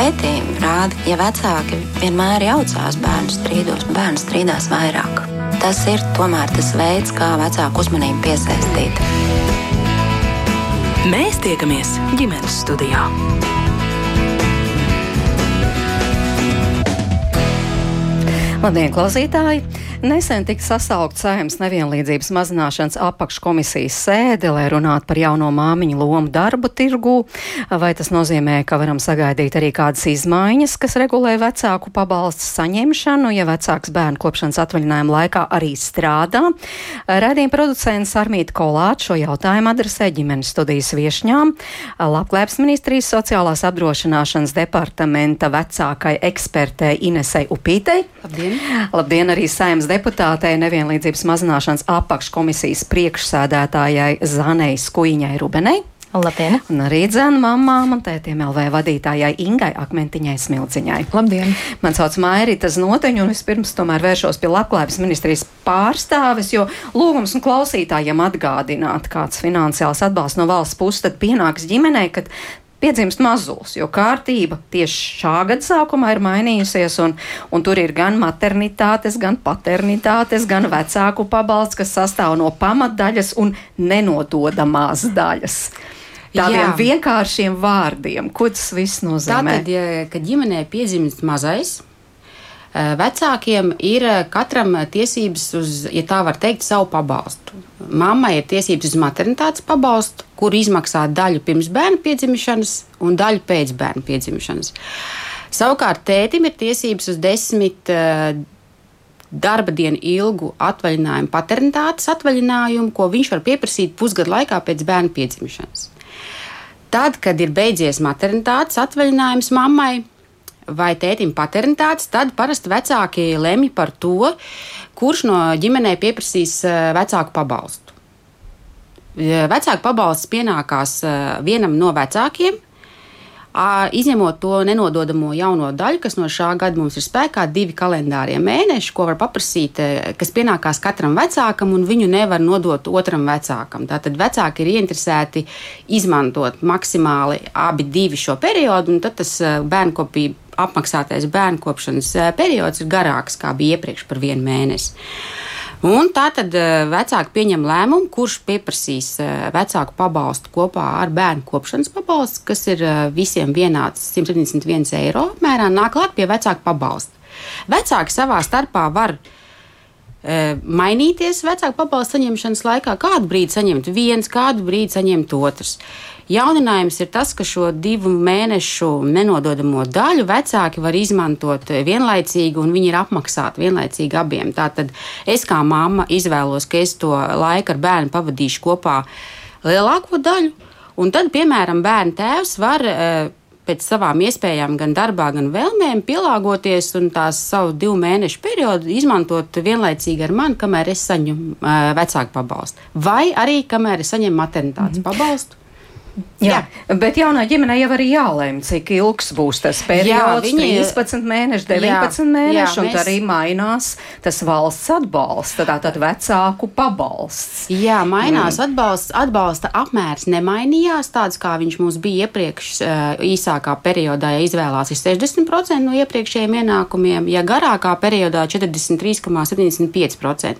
Pētījumi rāda, ja vecāki vienmēr jaucās bērnu strīdos, bērns strīdās vairāk. Tas ir tomēr tas veids, kā vecāku uzmanību piesaistīt. Mēs tiekamies ģimenes studijā. Labdien, klausītāji! Nesen tika sasaukt saimnes nevienlīdzības mazināšanas apakškomisijas sēde, lai runātu par jauno māmiņu lomu darbu tirgū. Vai tas nozīmē, ka varam sagaidīt arī kādas izmaiņas, kas regulē vecāku pabalstu saņemšanu, ja vecāks bērnu kopšanas atvaļinājuma laikā arī strādā? Radījuma producents Armīta Kolāča šo jautājumu adresē ģimenes studijas viešņām. Labklājības ministrijas sociālās apdrošināšanas departamenta vecākai ekspertei Inesei Upītei. Labdien! Labdien arī saimnes deputātei nevienlīdzības mazināšanas apakškomisijas priekšsēdētājai Zanei Skuiņai Rubenei. Labdien! Un arī dzēna mamām un tētiem LV vadītājai Ingai Akmentiņai Smilciņai. Labdien! Man sauc Mairita Znoteņa, un vispirms tomēr vēršos pie Labklājības ministrijas pārstāves, jo lūgums un klausītājiem atgādināt, kāds finansiāls atbalsts no valsts puses tad pienāks ģimenei, kad piedzimst mazulis, jo kārtība tieši šā gada sākumā ir mainījusies, un, un tur ir gan maternitātes, gan paternitātes, gan vecāku pabalsts, kas sastāv no pamatdaļas un nenododamās daļas. Tādiem Jā. vienkāršiem vārdiem, ko tas viss nozīmē? Tātad, ja, kad ģimenē piedzimst mazais, vecākiem ir eh, katram tiesības uz, ja tā var teikt, savu pabalstu. Mammai ir tiesības uz maternitātes pabalstu, kur izmaksā daļu pirms bērna piedzimšanas un daļu pēc bērna piedzimšanas. Savukārt tētim ir tiesības uz desmit uh, darba dienu ilgu atvaļinājumu, paternitātes atvaļinājumu, ko viņš var pieprasīt pusgadu laikā pēc bērna piedzimšanas. Tad, kad ir beidzies maternitātes atvaļinājums mammai, vai tētim paternitātes, tad parasti vecāki lemj par to, kurš no ģimenē pieprasīs eh, vecāku pabalstu. Vecāku pabalsts pienākās eh, vienam no vecākiem, izņemot to nenododamo jauno daļu, kas no šā gada mums ir spēkā, divi kalendārie mēneši, ko var paprasīt, kas pienākās katram vecākam, un viņu nevar nodot otram vecākam. Tātad vecāki ir ieinteresēti izmantot maksimāli abi divi šo periodu, un tad tas bērnu kopību apmaksātais bērnu kopšanas periods ir garāks, kā bija iepriekš par vienu mēnesi. Un tā tad vecāki pieņem lēmumu, kurš pieprasīs vecāku pabalstu kopā ar bērnu kopšanas pabalstu, kas ir visiem vienāds 171 eiro apmērā, nāk klāt pie vecāku pabalsta. Vecāki savā starpā var mainīties vecāku pabalstu saņemšanas laikā. Kādu brīdi saņemt viens, kādu brīdi saņemt otrs. Jauninājums ir tas, ka šo divu mēnešu nenododamo daļu vecāki var izmantot vienlaicīgi, un viņi ir apmaksāti vienlaicīgi abiem. Tātad es kā mamma izvēlos, ka es to laiku ar bērnu pavadīšu kopā lielāko daļu, un tad, piemēram, bērnu tēvs var eh, pēc savām iespējām, gan darbā, gan vēlmēm, pielāgoties un tās savu divu mēnešu periodu izmantot vienlaicīgi ar mani, kamēr es saņemu uh, vecāku pabalstu. Vai arī kamēr es saņemu maternitātes mm -hmm. pabalstu. Jā, jā, bet jaunā ģimenē jau arī jālēm, cik ilgs būs tas periods. Jā, viņi, 13 mēneši, 19 jā, mēneši, jā, un mēs... arī mainās tas valsts atbalsts, tātad vecāku pabalsts. Jā, mainās mm. atbalsts, atbalsta apmērs nemainījās, tāds kā viņš mums bija iepriekš īsākā periodā, ja izvēlās ir 60% no iepriekšējiem ienākumiem, ja garākā periodā 43,75%.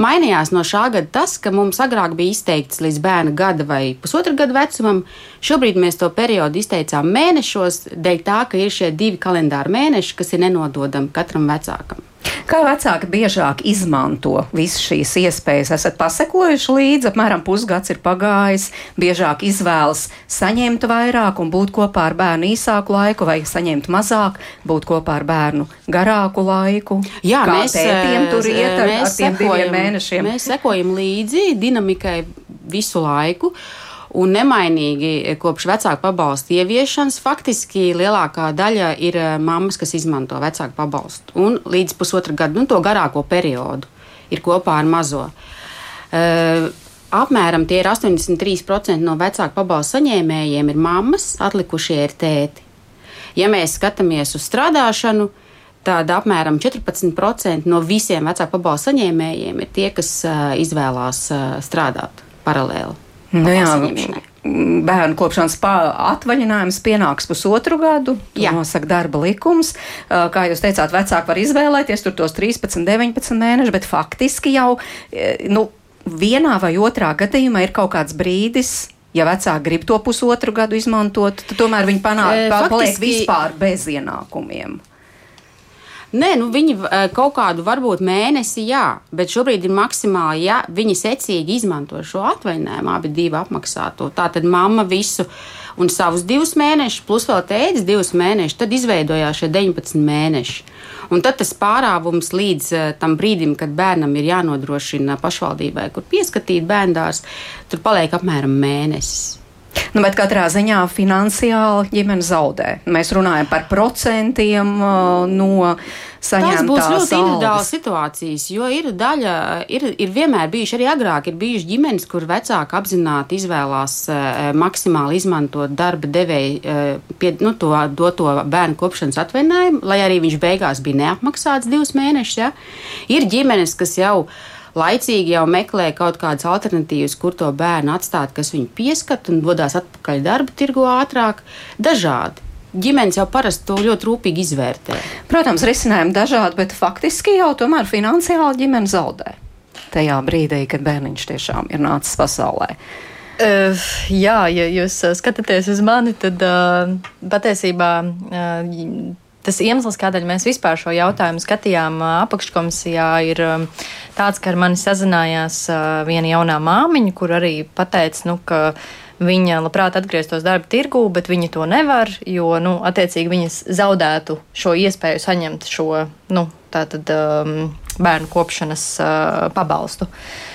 Mainījās no šā gada tas, ka mums agrāk bija izteikts līdz bērna gada vai pusotra gada vecumam, Šobrīd mēs to periodu izteicām mēnešos, dēļ tā, ka ir šie divi kalendāri mēneši, kas ir nenododami katram vecākam. Kā vecāki biežāk izmanto visas šīs iespējas? Esat pasekojuši līdzi, apmēram pusgads ir pagājis, biežāk izvēlas saņemt vairāk un būt kopā ar bērnu īsāku laiku, vai saņemt mazāk, būt kopā ar bērnu garāku laiku. Jā, Kā mēs tētiem tur iet ar, ar tiem sekojam, diviem mēnešiem. Mēs sekojam līdzi dinamikai visu laiku. Uh, un nemainīgi kopš vecāku pabalstu ieviešanas faktiski lielākā daļa ir eh, mammas, kas izmanto vecāku pabalstu. Un līdz pusotra gada, nu, to garāko periodu ir kopā ar mazo. Uh, apmēram tie ir 83% no vecāku pabalstu saņēmējiem ir mammas, atlikušie ir tēti. Ja mēs skatāmies uz strādāšanu, tad apmēram 14% no visiem vecāku pabalstu saņēmējiem ir tie, kas izvēlās strādāt paralēli. Nu jā, bērnu kopšanas atvaļinājums pienāks pusotru gadu. To nosaka darba likums. Kā jūs teicāt, vecāki var izvēlēties tur tos 13, 19 mēnešus, bet faktiski jau nu, vienā vai otrā gadījumā ir kaut kāds brīdis. Ja vecāki grib to pusotru gadu izmantot, tad tomēr viņi panāk, e, paliek vispār bez ienākumiem. Nē, nu viņi eh, kaut kādu varbūt mēnesi, jā, bet šobrīd ir maksimāli, ja viņi secīgi izmanto šo atvaļinājumu, abi divi apmaksāto. Tā tad mamma visu un savus divus mēnešus, plus vēl tēdes divus mēnešus, tad izveidojās šie 19 mēneši. Un tad tas pārāvums līdz uh, tam brīdim, kad bērnam ir jānodrošina pašvaldībai, kur pieskatīt bērndārs, tur paliek apmēram mēnesis. Nu, bet katrā ziņā finansiāli ģimene zaudē. Mēs runājam par procentiem uh, no saņemtās Tas būs ļoti individuāls situācijas, jo ir daļa, ir, ir vienmēr bijuši arī agrāk, ir bijuši ģimenes, kur vecāki apzināti izvēlās uh, maksimāli izmantot darba devēju uh, pie, nu, to doto bērnu kopšanas atvaļinājumu, lai arī viņš beigās bija neapmaksāts divus mēnešus. Ja? Ir ģimenes, kas jau ir laicīgi jau meklē kaut kādas alternatīvas, kur to bērnu atstāt, kas viņu pieskat un dodas atpakaļ darba tirgu ātrāk. Dažādi. Ģimenes jau parasti to ļoti rūpīgi izvērtē. Protams, risinājumi dažādi, bet faktiski jau tomēr finansiāli ģimene zaudē. Tajā brīdī, kad bērniņš tiešām ir nācis pasaulē. Uh, jā, ja jūs skatāties uz mani, tad uh, patiesībā uh, tas iemesls, kādēļ mēs vispār šo jautājumu skatījām apakškomisijā, ir tāds, ka ar mani sazinājās viena jaunā māmiņa, kur arī pateica, nu, ka viņa labprāt atgrieztos darba tirgū, bet viņa to nevar, jo, nu, attiecīgi viņas zaudētu šo iespēju saņemt šo, nu, tātad um, bērnu kopšanas uh, pabalstu. Uh,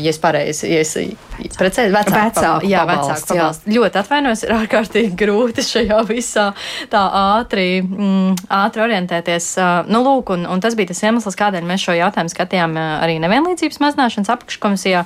ja es pareizi, ja es precēju, vecāku, vecāku jā, vecāku pabalstu. Ļoti atvainojos, ir ārkārtīgi grūti šajā visā tā ātri, mm, ātri orientēties. Uh, nu, lūk, un, un tas bija tas iemesls, kādēļ mēs šo jautājumu skatījām uh, arī nevienlīdzības mazināšanas apakškomisijā.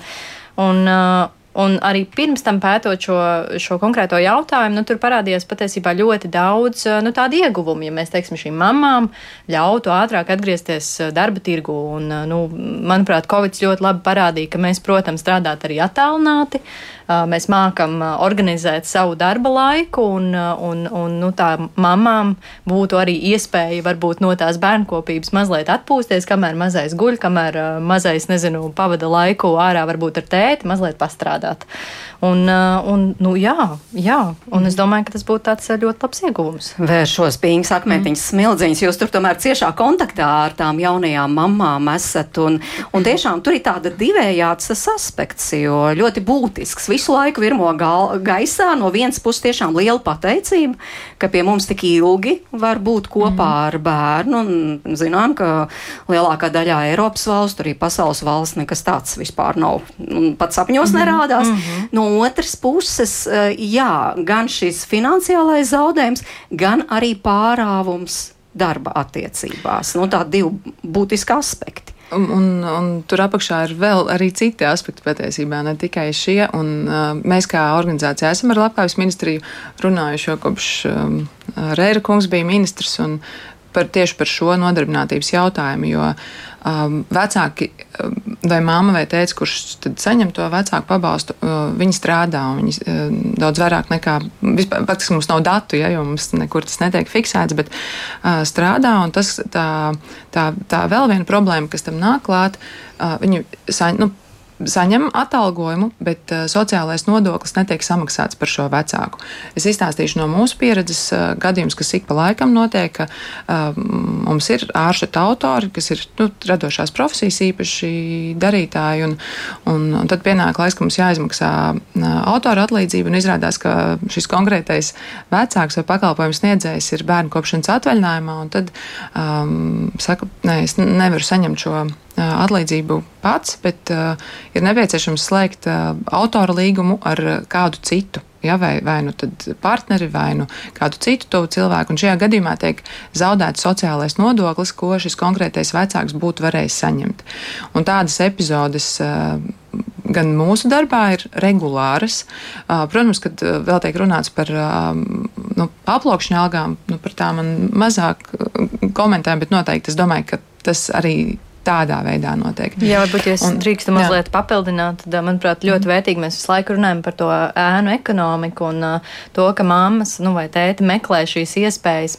Un, uh, Un arī pirms tam pētot šo, šo konkrēto jautājumu, nu, tur parādījās patiesībā ļoti daudz nu, tādu ieguvumu. Ja mēs teiksim, šīm mamām ļautu ātrāk atgriezties darba tirgu, un, nu, manuprāt, Covid ļoti labi parādīja, ka mēs, protams, strādāt arī attālināti. Mēs mākam organizēt savu darba laiku, un, un, un nu, tā mamām būtu arī iespēja varbūt no tās bērnkopības mazliet atpūsties, kamēr mazais guļ, kamēr mazais, nezinu, pavada laiku ārā varbūt ar tēti, mazliet pastrādāt. Un, un nu, jā, jā, un es domāju, ka tas būtu tāds ļoti labs ieguvums. Vēršos pīņas akmentiņas mm. smildziņas, jūs tur tomēr ciešā kontaktā ar tām jaunajām mamām esat, un, un tiešām tur ir tāda divējāds aspekts, jo ļoti būtisks visu laiku virmo gal, gaisā. No vienas puses, tiešām liela pateicība, ka pie mums tik ilgi var būt kopā mm. ar bērnu. Un zinām, ka lielākā daļā Eiropas valstu, arī pasaules valsts, nekas tāds vispār nav. Un pat sapņos mm. nerādās. Mm -hmm. No otras puses, eh, jā, gan šis finansiālais zaudējums, gan arī pārāvums darba attiecībās. Nu, tā divi būtiski aspekti. Un, un, un tur apakšā ir vēl arī citi aspekti patiesībā, ne tikai šie. Un, uh, mēs kā organizācija esam ar Labklājības ministriju runājuši jau kopš um, Reira kungs bija ministrs un par, tieši par šo nodarbinātības jautājumu, jo um, vecāki um, vai mamma vai tēvs, kurš saņem to vecāku pabalstu, uh, viņi strādā un viņi uh, daudz vairāk nekā vispār, kas mums nav datu, ja, jo mums nekur tas netiek fiksēts, bet uh, strādā un tas tā, tā, tā vēl viena problēma, kas tam nāk klāt, uh, viņi saņem. Nu, saņem atalgojumu, bet uh, sociālais nodoklis netiek samaksāts par šo vecāku. Es izstāstīšu no mūsu pieredzes uh, gadījumus, kas ik pa laikam notiek, ka uh, mums ir āršķirta autori, kas ir nu, radošās profesijas īpaši darītāji, un, un, un tad pienāk laiks, ka mums jāizmaksā autora atlīdzība, un izrādās, ka šis konkrētais vecāks vai pakalpojums sniedzējs ir bērnu kopšanas atvaļinājumā, un tad um, saka, nē, es nevaru saņemt šo atlīdzību pats, bet ir nepieciešams slēgt autora līgumu ar kādu citu. Ja, vai, vai nu partneri, vai nu kādu citu tuvu cilvēku. Un šajā gadījumā tiek zaudēts sociālais nodoklis, ko šis konkrētais vecāks būtu varējis saņemt. Un tādas epizodes gan mūsu darbā ir regulāras. Protams, kad vēl tiek runāts par nu, aplokšņa algām, nu, par tām man mazāk komentēju, bet noteikti es domāju, ka tas arī tādā veidā notiek. Jā, varbūt, es un, drīkstu mazliet jā. papildināt, tad, manuprāt, ļoti mm. vērtīgi mēs visu laiku runājam par to ēnu ekonomiku un uh, to, ka mammas nu, vai tēti meklē šīs iespējas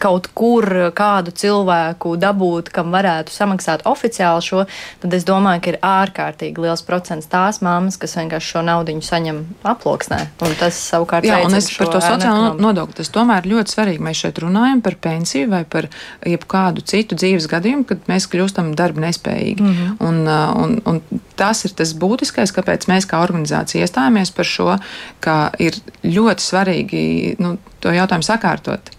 kaut kur kādu cilvēku dabūt, kam varētu samaksāt oficiāli šo, tad es domāju, ka ir ārkārtīgi liels procents tās mammas, kas vienkārši šo naudu saņem aploksnē. Un tas savukārt Jā, un es par to sociālo nodokli. Tas tomēr ir ļoti svarīgi. Mēs šeit runājam par pensiju vai par jebkādu citu dzīves gadījumu, kad mēs kļūstam darba nespējīgi. Mm -hmm. un, uh, un, un tas ir tas būtiskais, kāpēc mēs kā organizācija iestājāmies par šo, ka ir ļoti svarīgi nu, to jautājumu sakārtot.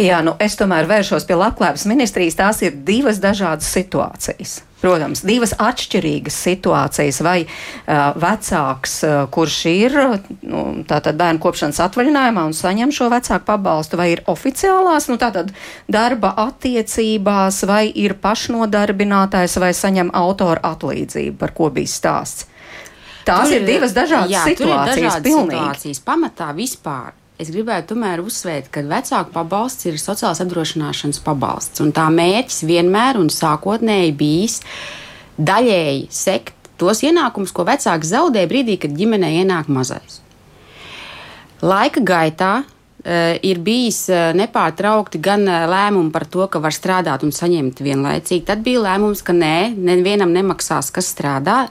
Jā, nu es tomēr vēršos pie labklājības ministrijas. Tās ir divas dažādas situācijas. Protams, divas atšķirīgas situācijas. Vai uh, vecāks, uh, kurš ir nu, bērnu kopšanas atvaļinājumā un saņem šo vecāku pabalstu, vai ir oficiālās nu, darba attiecībās, vai ir pašnodarbinātājs, vai saņem autora atlīdzību, par ko bija stāsts. Tās tur ir divas dažādas jā, situācijas. Ir dažādas situācijas. Pamatā vispār Es gribētu tomēr uzsvērt, ka vecāku pabalsts ir sociālās apdrošināšanas pabalsts. Tā mērķis vienmēr un sākotnēji bijis daļēji sekt tos ienākumus, ko vecāks zaudē brīdī, kad ģimenē ienāk mazais. Laika gaitā uh, ir bijis uh, nepārtraukti gan uh, lēmumi par to, ka var strādāt un saņemt vienlaicīgi. Tad bija lēmums, ka nē, nevienam nemaksās, kas strādā.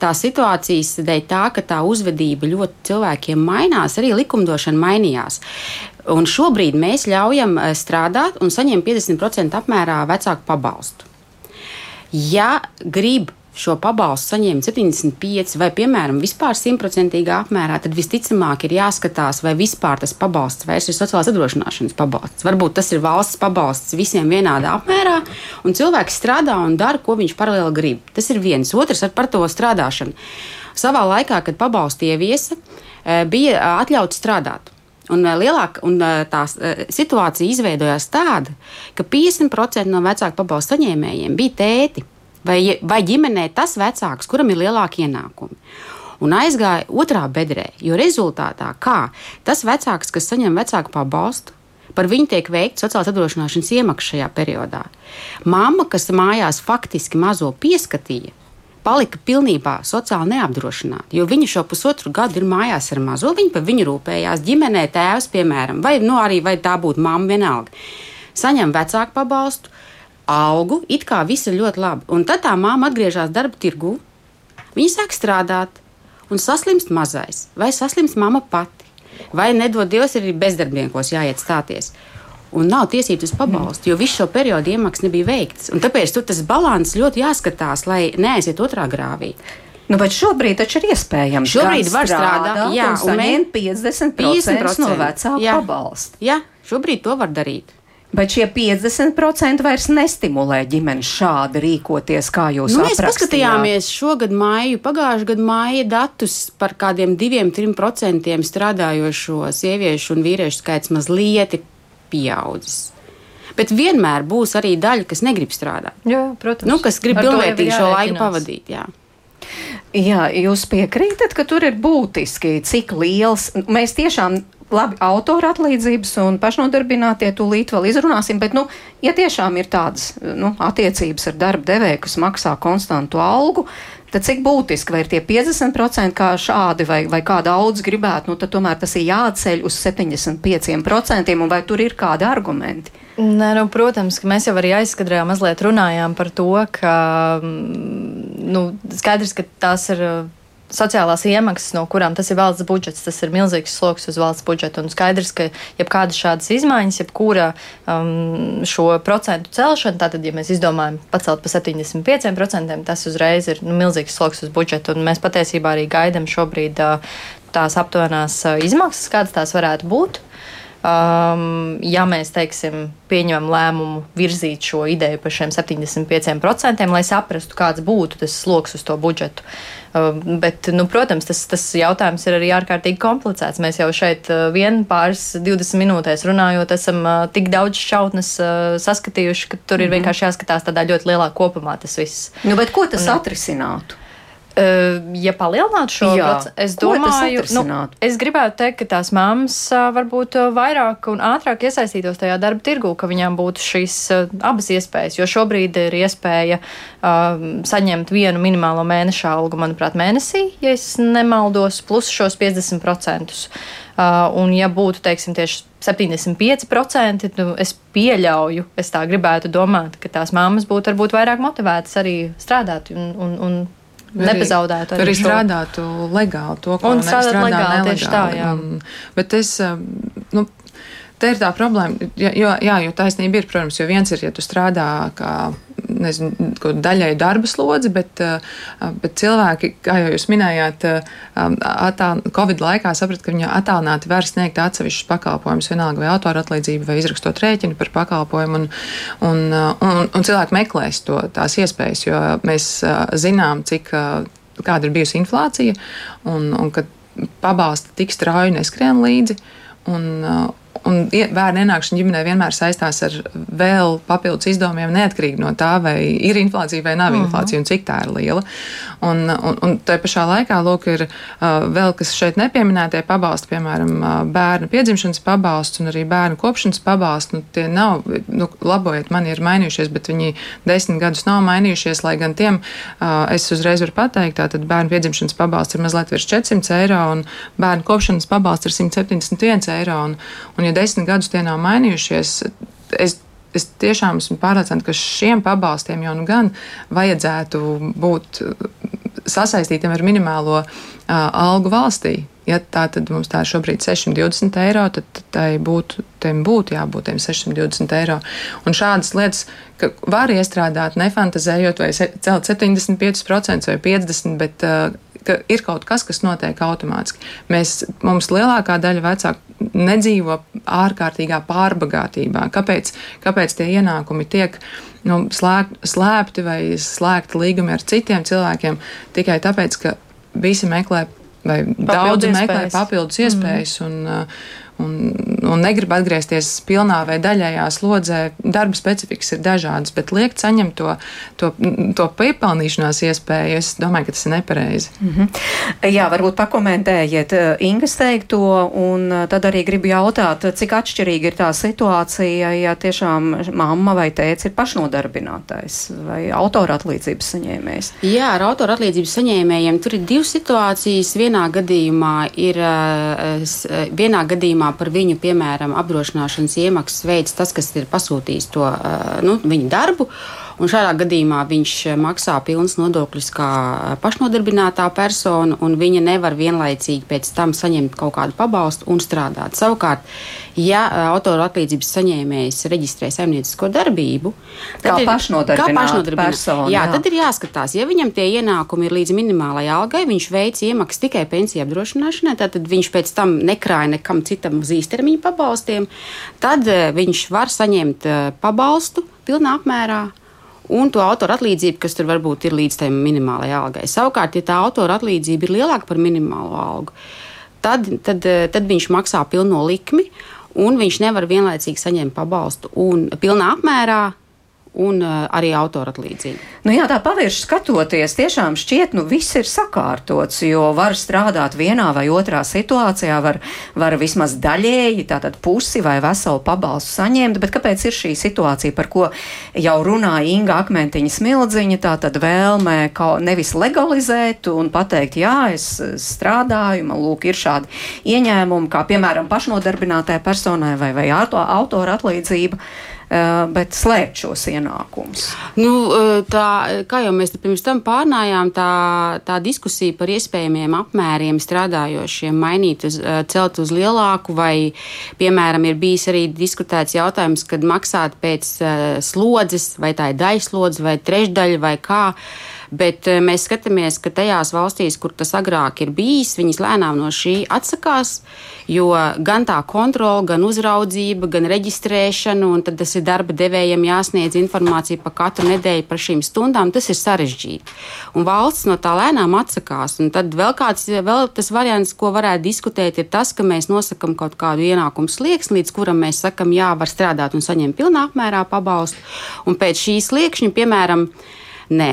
Tā situācijas dēļ tā, ka tā uzvedība ļoti cilvēkiem mainās, arī likumdošana mainījās. Un šobrīd mēs ļaujam eh, strādāt un saņemt 50% apmērā vecāku pabalstu. Ja grib šo pabalstu saņēma 75 vai, piemēram, vispār simtprocentīgā apmērā, tad visticamāk ir jāskatās, vai vispār tas pabalsts vairs ir sociālās apdrošināšanas pabalsts. Varbūt tas ir valsts pabalsts visiem vienādā apmērā, un cilvēks strādā un dara, ko viņš paralēli grib. Tas ir viens. Otrs ar par to strādāšanu. Savā laikā, kad pabalstu ieviesa, eh, bija atļauts strādāt. Un, eh, lielāk, un tā situācija izveidojās tāda, ka 50% no vecāku pabalstu saņēmējiem bija tēti vai, vai ģimenē tas vecāks, kuram ir lielāki ienākumi. Un aizgāja otrā bedrē, jo rezultātā kā tas vecāks, kas saņem vecāku pabalstu, par viņu tiek veikta sociālās apdrošināšanas iemaksa šajā periodā. Māma, kas mājās faktiski mazo pieskatīja, palika pilnībā sociāli neapdrošināta, jo viņa šo pusotru gadu ir mājās ar mazo, viņa par viņu rūpējās, ģimenē tēvs, piemēram, vai nu, arī vai tā būtu mamma vienalga. Saņem vecāku pabalstu, augu, it kā viss ir ļoti labi. Un tad tā māma atgriežas darba tirgū, viņa sāk strādāt un saslimst mazais, vai saslimst mama pati, vai nedod Dievs, ir bezdarbniekos jāiet stāties. Un nav tiesības uz pabalstu, jo visu šo periodu iemaksas nebija veikts. Un tāpēc tur tas līdzsvars ļoti jāskatās, lai neaiziet otrā grāvī. Nu, bet šobrīd taču ir iespējams. Šobrīd var strādāt, strādāt jā, un saņemt 50%, 50 no vecāku pabalstu. Jā, šobrīd to var darīt. Bet šie 50% vairs nestimulē ģimeni šādi rīkoties, kā jūs nu, mēs paskatījāmies šogad māju, pagājušā gada māja datus par kādiem 2-3% strādājošo sieviešu un vīriešu skaits mazliet pieaudzis. Bet vienmēr būs arī daļa, kas negrib strādāt. Jā, protams. Nu, kas grib pilnvērtīgi šo laiku pavadīt. Jā. Jā, jūs piekrītat, ka tur ir būtiski, cik liels mēs tiešām labi, autora atlīdzības un pašnodarbinātie tūlīt vēl izrunāsim, bet, nu, ja tiešām ir tādas nu, attiecības ar darba devēju, kas maksā konstantu algu, tad cik būtiski, vai ir tie 50% kā šādi, vai, vai kā daudz gribētu, nu, tad tomēr tas ir jāceļ uz 75%, un vai tur ir kādi argumenti? Nē, nu, protams, ka mēs jau arī aizskatījām, mazliet runājām par to, ka mm, nu, skaidrs, ka tās ir sociālās iemaksas, no kurām tas ir valsts budžets, tas ir milzīgs sloks uz valsts budžetu. Un skaidrs, ka jebkādas šādas izmaiņas, jebkura um, šo procentu celšana, tātad, ja mēs izdomājam pacelt par 75%, tas uzreiz ir nu, milzīgs sloks uz budžetu. Un mēs patiesībā arī gaidām šobrīd uh, tās aptuvenās uh, izmaksas, kādas tās varētu būt. Um, ja mēs teiksim, pieņemam lēmumu virzīt šo ideju par šiem 75%, lai saprastu, kāds būtu tas sloks uz to budžetu. Um, bet, nu, protams, tas, tas jautājums ir arī ārkārtīgi komplicēts. Mēs jau šeit uh, vien pāris 20 minūtēs runājot, esam uh, tik daudz šautnes uh, saskatījuši, ka tur mm -hmm. ir mhm. vienkārši jāskatās tādā ļoti lielā kopumā tas viss. Nu, bet ko tas Un, atrisinātu? Ja palielinātu šo procentu, es domāju, nu, es gribētu teikt, ka tās mammas varbūt vairāk un ātrāk iesaistītos tajā darba tirgū, ka viņām būtu šīs abas iespējas, jo šobrīd ir iespēja uh, saņemt vienu minimālo mēneša algu, manuprāt, mēnesī, ja es nemaldos, plus šos 50%. Uh, un ja būtu, teiksim, tieši 75%, nu, es pieļauju, es tā gribētu domāt, ka tās mammas būtu varbūt vairāk motivētas arī strādāt un, un, un nepazaudētu. Arī, arī strādātu legāli to, ko un strādāt legāli, nelegāli. tieši tā, jā. Un, bet es, um, nu, te ir tā problēma, jo, jā, jo taisnība ir, protams, jo viens ir, ja tu strādā kā nezinu, daļai darba slodzi, bet, eh, bet cilvēki, kā jau jūs minējāt, eh, attāl, Covid laikā saprata, ka viņi attālināti var sniegt atsevišķus pakalpojumus, vienalga vai autora atlīdzību, vai izrakstot rēķinu par pakalpojumu, un, un, un, un cilvēki meklēs to, tās iespējas, jo mēs zinām, cik kāda ir bijusi inflācija, un, un ka pabalsti tik strauji neskrien līdzi. Un, Un bērnu ienākšana ģimenē vienmēr saistās ar vēl papildus izdevumiem, neatkarīgi no tā, vai ir inflācija vai nav uh. -huh. inflācija un cik tā ir liela. Un, un, un tā pašā laikā, lūk, ir uh, vēl kas šeit nepieminētie pabalsti, piemēram, uh, bērnu piedzimšanas pabalsts un arī bērnu kopšanas pabalsts. Nu, tie nav, nu, labojiet, man ir mainījušies, bet viņi desmit gadus nav mainījušies, lai gan tiem uh, es uzreiz varu pateikt, tātad bērnu piedzimšanas pabalsts ir mazliet virs 400 eiro un bērnu kopšanas pabalsts ir 171 eiro. Un, un ja desmit gadus tie nav mainījušies, es, es tiešām esmu pārliecināta, ka šiem pabalstiem jau nu gan vajadzētu būt sasaistītiem ar minimālo uh, algu valstī. Ja tā tad mums tā ir šobrīd 620 eiro, tad tai būtu, tiem būtu jābūt 620 eiro. Un šādas lietas, var iestrādāt, nefantazējot, vai celt 75% vai 50%, bet uh, ka ir kaut kas, kas notiek automātiski. Mēs, mums lielākā daļa vecāku nedzīvo ārkārtīgā pārbagātībā. Kāpēc, kāpēc tie ienākumi tiek nu, slēg, slēpti vai slēgti līgumi ar citiem cilvēkiem? Tikai tāpēc, ka visi meklē vai daudzi meklē papildus iespējas. Mm. Un, uh, un, un negrib atgriezties pilnā vai daļējā slodzē. Darba specifikas ir dažādas, bet liekt saņemt to, to, to piepelnīšanās iespēju, es domāju, ka tas ir nepareizi. Mm -hmm. Jā, varbūt pakomentējiet uh, Ingas teikto, un uh, tad arī gribu jautāt, cik atšķirīga ir tā situācija, ja tiešām mamma vai tēvs ir pašnodarbinātais vai autora atlīdzības saņēmējs. Jā, ar autora atlīdzības saņēmējiem tur ir divas situācijas. Vienā gadījumā ir, uh, vienā gadījumā par viņu, piemēram, apdrošināšanas iemaksas veids tas, kas ir pasūtījis to nu, viņa darbu. Un šādā gadījumā viņš maksā pilnas nodokļus kā pašnodarbinātā persona, un viņa nevar vienlaicīgi pēc tam saņemt kaut kādu pabalstu un strādāt. Savukārt, ja autora atlīdzības saņēmējs reģistrē saimniecisko darbību, tad kā pašnodarbināta persona. Jā, jā, tad ir jāskatās, ja viņam tie ienākumi ir līdz minimālajai algai, viņš veic iemaksas tikai pensiju apdrošināšanai, tad viņš pēc tam nekrāja nekam citam uz īstermiņa pabalstiem, tad viņš var saņemt pabalstu pilnā apmērā un to autora atlīdzību, kas tur varbūt ir līdz tam minimālajai algai. Savukārt, ja tā autora atlīdzība ir lielāka par minimālo algu, tad, tad, tad viņš maksā pilno likmi, un viņš nevar vienlaicīgi saņemt pabalstu un pilnā apmērā un uh, arī autora atlīdzība. Nu jā, tā pavirši skatoties, tiešām šķiet, nu viss ir sakārtots, jo var strādāt vienā vai otrā situācijā, var, var vismaz daļēji, tātad pusi vai veselu pabalstu saņemt, bet kāpēc ir šī situācija, par ko jau runāja Inga Akmentiņa smildziņa, tātad vēlme nevis legalizēt un pateikt, jā, es strādāju, man lūk, ir šādi ieņēmumi, kā piemēram pašnodarbinātai personai vai, vai autora atlīdzība. Eh, bet slēpt šos ienākumus? Nu, eh, tā, kā jau mēs pirms tam pārnājām, tā, tā diskusija par iespējamiem apmēriem strādājošiem mainīt, uz, eh, celt uz lielāku, vai, piemēram, ir bijis arī diskutēts jautājums, kad maksāt pēc slodzes, vai tā ir daļslodzes, vai trešdaļa, vai kā. Bet mēs skatāmies, ka tajās valstīs, kur tas agrāk ir bijis, viņas lēnām no šī atsakās, jo gan tā kontrola, gan uzraudzība, gan reģistrēšana, un tas ir darba devējiem jāsniedz informācija par katru nedēļu par šīm stundām, tas ir sarežģīti. Un valsts no tā lēnām atsakās. Un tad vēl kāds vēl tas variants, ko varētu diskutēt, ir tas, ka mēs nosakam kaut kādu ienākumu slieksni, līdz kuram mēs sakam, jā, var strādāt un saņemt pilnā apmērā pabalstu. Un pēc šīs sliekšņa, piemēram, nē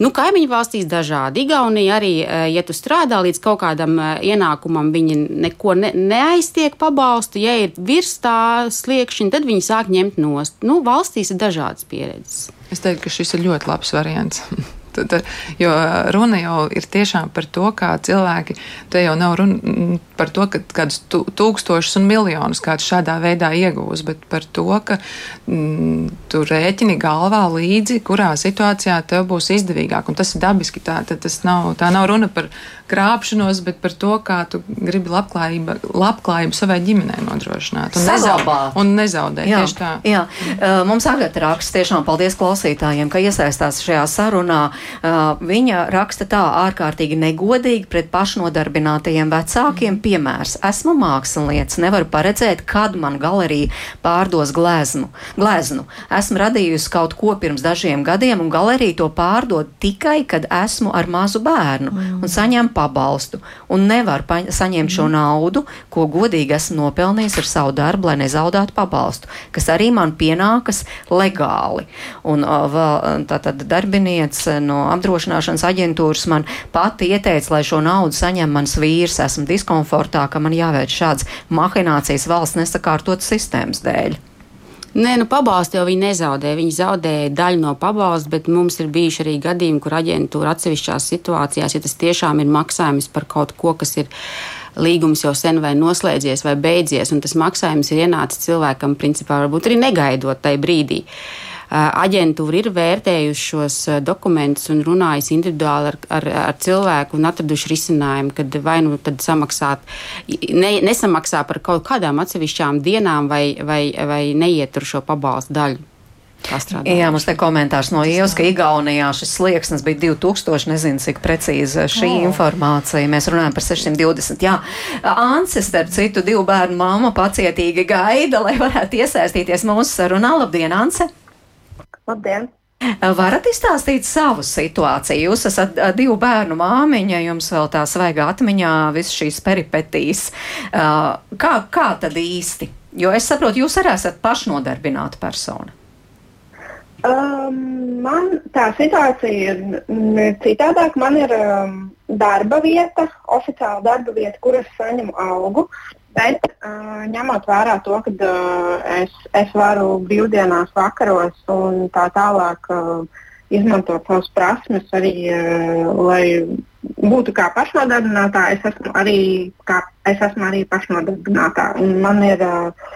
Nu, kaimiņu valstīs dažādi. Igaunija arī, ja tu strādā līdz kaut kādam ienākumam, viņi neko ne, neaiztiek pabalstu. Ja ir virs tā sliekšņa, tad viņi sāk ņemt nost. Nu, valstīs ir dažādas pieredzes. Es teiktu, ka šis ir ļoti labs variants. Tad, jo runa jau ir tiešām par to, kā cilvēki, te jau nav runa par to, ka kādus tūkstošus un miljonus kāds šādā veidā iegūs, bet par to, ka mm, tu rēķini galvā līdzi, kurā situācijā tev būs izdevīgāk. Un tas ir dabiski. Tā, tas nav, tā nav runa par krāpšanos, bet par to, kā tu gribi labklājību, labklājību savai ģimenei nodrošināt. Un, nezaudēt, un nezaudēt. Jā, tieši tā. Jā. Mums agata raksts tiešām paldies klausītājiem, ka iesaistās šajā sarunā. Viņa raksta tā ārkārtīgi negodīgi pret pašnodarbinātajiem vecākiem. Piemērs. Esmu mākslinieks, nevaru paredzēt, kad man galerija pārdos gleznu. gleznu. Esmu radījusi kaut ko pirms dažiem gadiem, un galerija to pārdod tikai, kad esmu ar mazu bērnu mm. un saņem pabalstu. Un nevar saņemt šo mm. naudu, ko godīgi esmu nopelnījis ar savu darbu, lai nezaudētu pabalstu, kas arī man pienākas legāli. Un vēl tātad darbiniece no apdrošināšanas aģentūras man pati ieteica, lai šo naudu saņem mans vīrs. Esmu diskomfortā, ka man jāveic šādas mahinācijas valsts nesakārtotas sistēmas dēļ. Nē, nu, pabalstu jau viņi nezaudēja. Viņi zaudēja daļu no pabalsta, bet mums ir bijuši arī gadījumi, kur aģentūra atsevišķās situācijās, ja tas tiešām ir maksājums par kaut ko, kas ir līgums jau sen vai noslēdzies vai beidzies, un tas maksājums ir ienācis cilvēkam, principā, varbūt arī negaidot tajā brīdī. Uh, aģentūra ir vērtējuši šos dokumentus un runājusi individuāli ar, ar, ar cilvēku un atraduši risinājumu, kad vai nu tad samaksāt, ne, nesamaksā par kaut kādām atsevišķām dienām vai, vai, vai neietur šo pabalstu daļu. Jā, mums te komentārs no Ievas, ka Igaunijā šis slieksnis bija 2000, nezinu, cik precīzi šī oh. informācija. Mēs runājam par 620. Jā, Anse, starp citu, divu bērnu māma pacietīgi gaida, lai varētu iesaistīties mūsu sarunā. Labdien, Anse! Labdien! Varat izstāstīt savu situāciju? Jūs esat divu bērnu māmiņa, jums vēl tā svaigā atmiņā visas šīs peripetīs. Kā, kā tad īsti? Jo es saprotu, jūs arī esat pašnodarbināta persona. Um, man tā situācija ir citādāk. Man ir um, darba vieta, oficiāla darba vieta, kur es saņemu algu. Bet uh, ņemot vērā to, ka uh, es, es varu brīvdienās, vakaros un tā tālāk uh, izmantot savas prasmes, arī uh, lai būtu kā pašnodarbinātā, es esmu arī, kā, es esmu arī pašnodarbinātā. Man ir uh,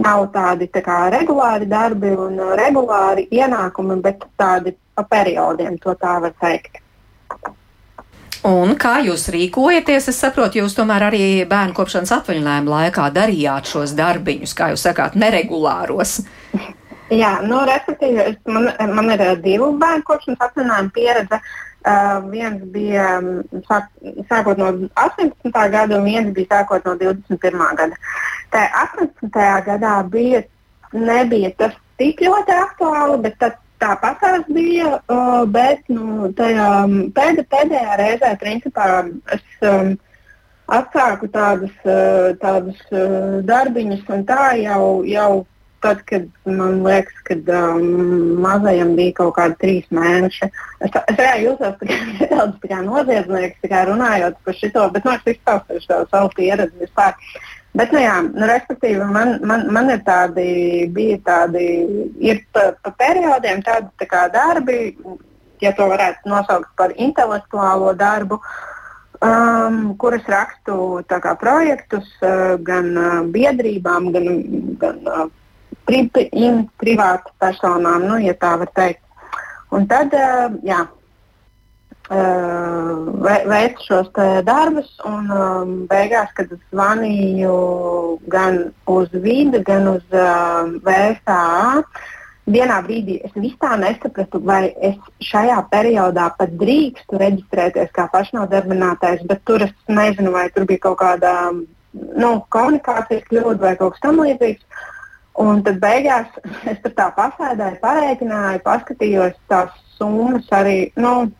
nav tādi tā kā, regulāri darbi un uh, regulāri ienākumi, bet tādi pa periodiem, to tā var teikt. Un kā jūs rīkojaties? Es saprotu, jūs tomēr arī bērnu kopšanas atvaļinājuma laikā darījāt šos darbiņus, kā jūs sakāt, neregulāros. Jā, nu, respektīvi, man, man ir divu bērnu kopšanas atvaļinājuma pieredze. Uh, viens bija sāk, sākot no 18. gada, un viens bija sākot no 21. gada. Tā 18. gadā bija, nebija tas tik ļoti aktuāli, bet tad Tāpat tās bija, uh, bet nu, tajā pēd, pēdējā reizē principā, es um, atsāku tādus, uh, tādus uh, darbiņus, un tā jau, jau tad, kad man liekas, ka um, mazajam bija kaut kādi trīs mēneši. Es, es reāli jūtos nedaudz noziedznieks, kā runājot par šo, bet no, es izstāstīšu savu pieredzi vispār. Uh, Bet, nu, jā, nu, respektīvi, man, man, man ir tādi, bija tādi, ir pa, pa periodiem tādi tā kā darbi, ja to varētu nosaukt par intelektuālo darbu, um, kuras rakstu kā, projektus uh, gan uh, biedrībām, gan, gan uh, pri, privātu personām, nu, ja tā var teikt. Un tad, uh, jā, veicu šos darbus, un um, beigās, kad es zvanīju gan uz vidi, gan uz um, VSA, vienā brīdī es vispār nesapratu, vai es šajā periodā pat drīkstu reģistrēties kā pašnodarbinātais, bet tur es nezinu, vai tur bija kaut kāda nu, komunikācijas kļūda vai kaut kas tamlīdzīgs. Un tad beigās es tur tā pasēdēju, parēķināju, paskatījos tās summas arī. Nu,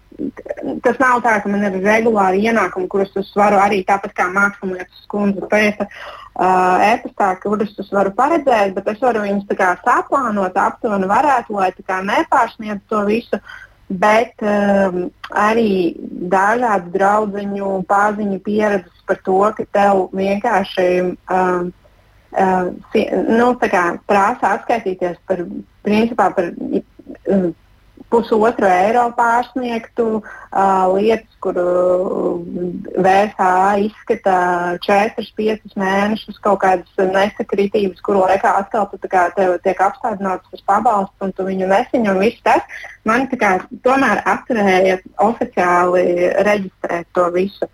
tas nav tā, ka man ir regulāri ienākumi, kurus es varu arī tāpat kā mākslinieks skundze pēc uh, e-pastā, kurus es varu paredzēt, bet es varu viņus saplānot aptuveni varētu, lai nepārsniedz to visu. bet um, arī dažādu draugu pārziņu pieredzes par to, ka tev vienkārši um, uh, nu, kā, prasa atskaitīties par, principā, par um, pusotru eiro pārsniegtu uh, lietas, kur uh, VSA izskata 4-5 mēnešus kaut kādas nesakritības, kuru laikā atkal tu, kā, tev tiek apstādināts tas pabalsts un tu viņu nesaņem viss tas. Man kā, tomēr atturēja oficiāli reģistrēt to visu.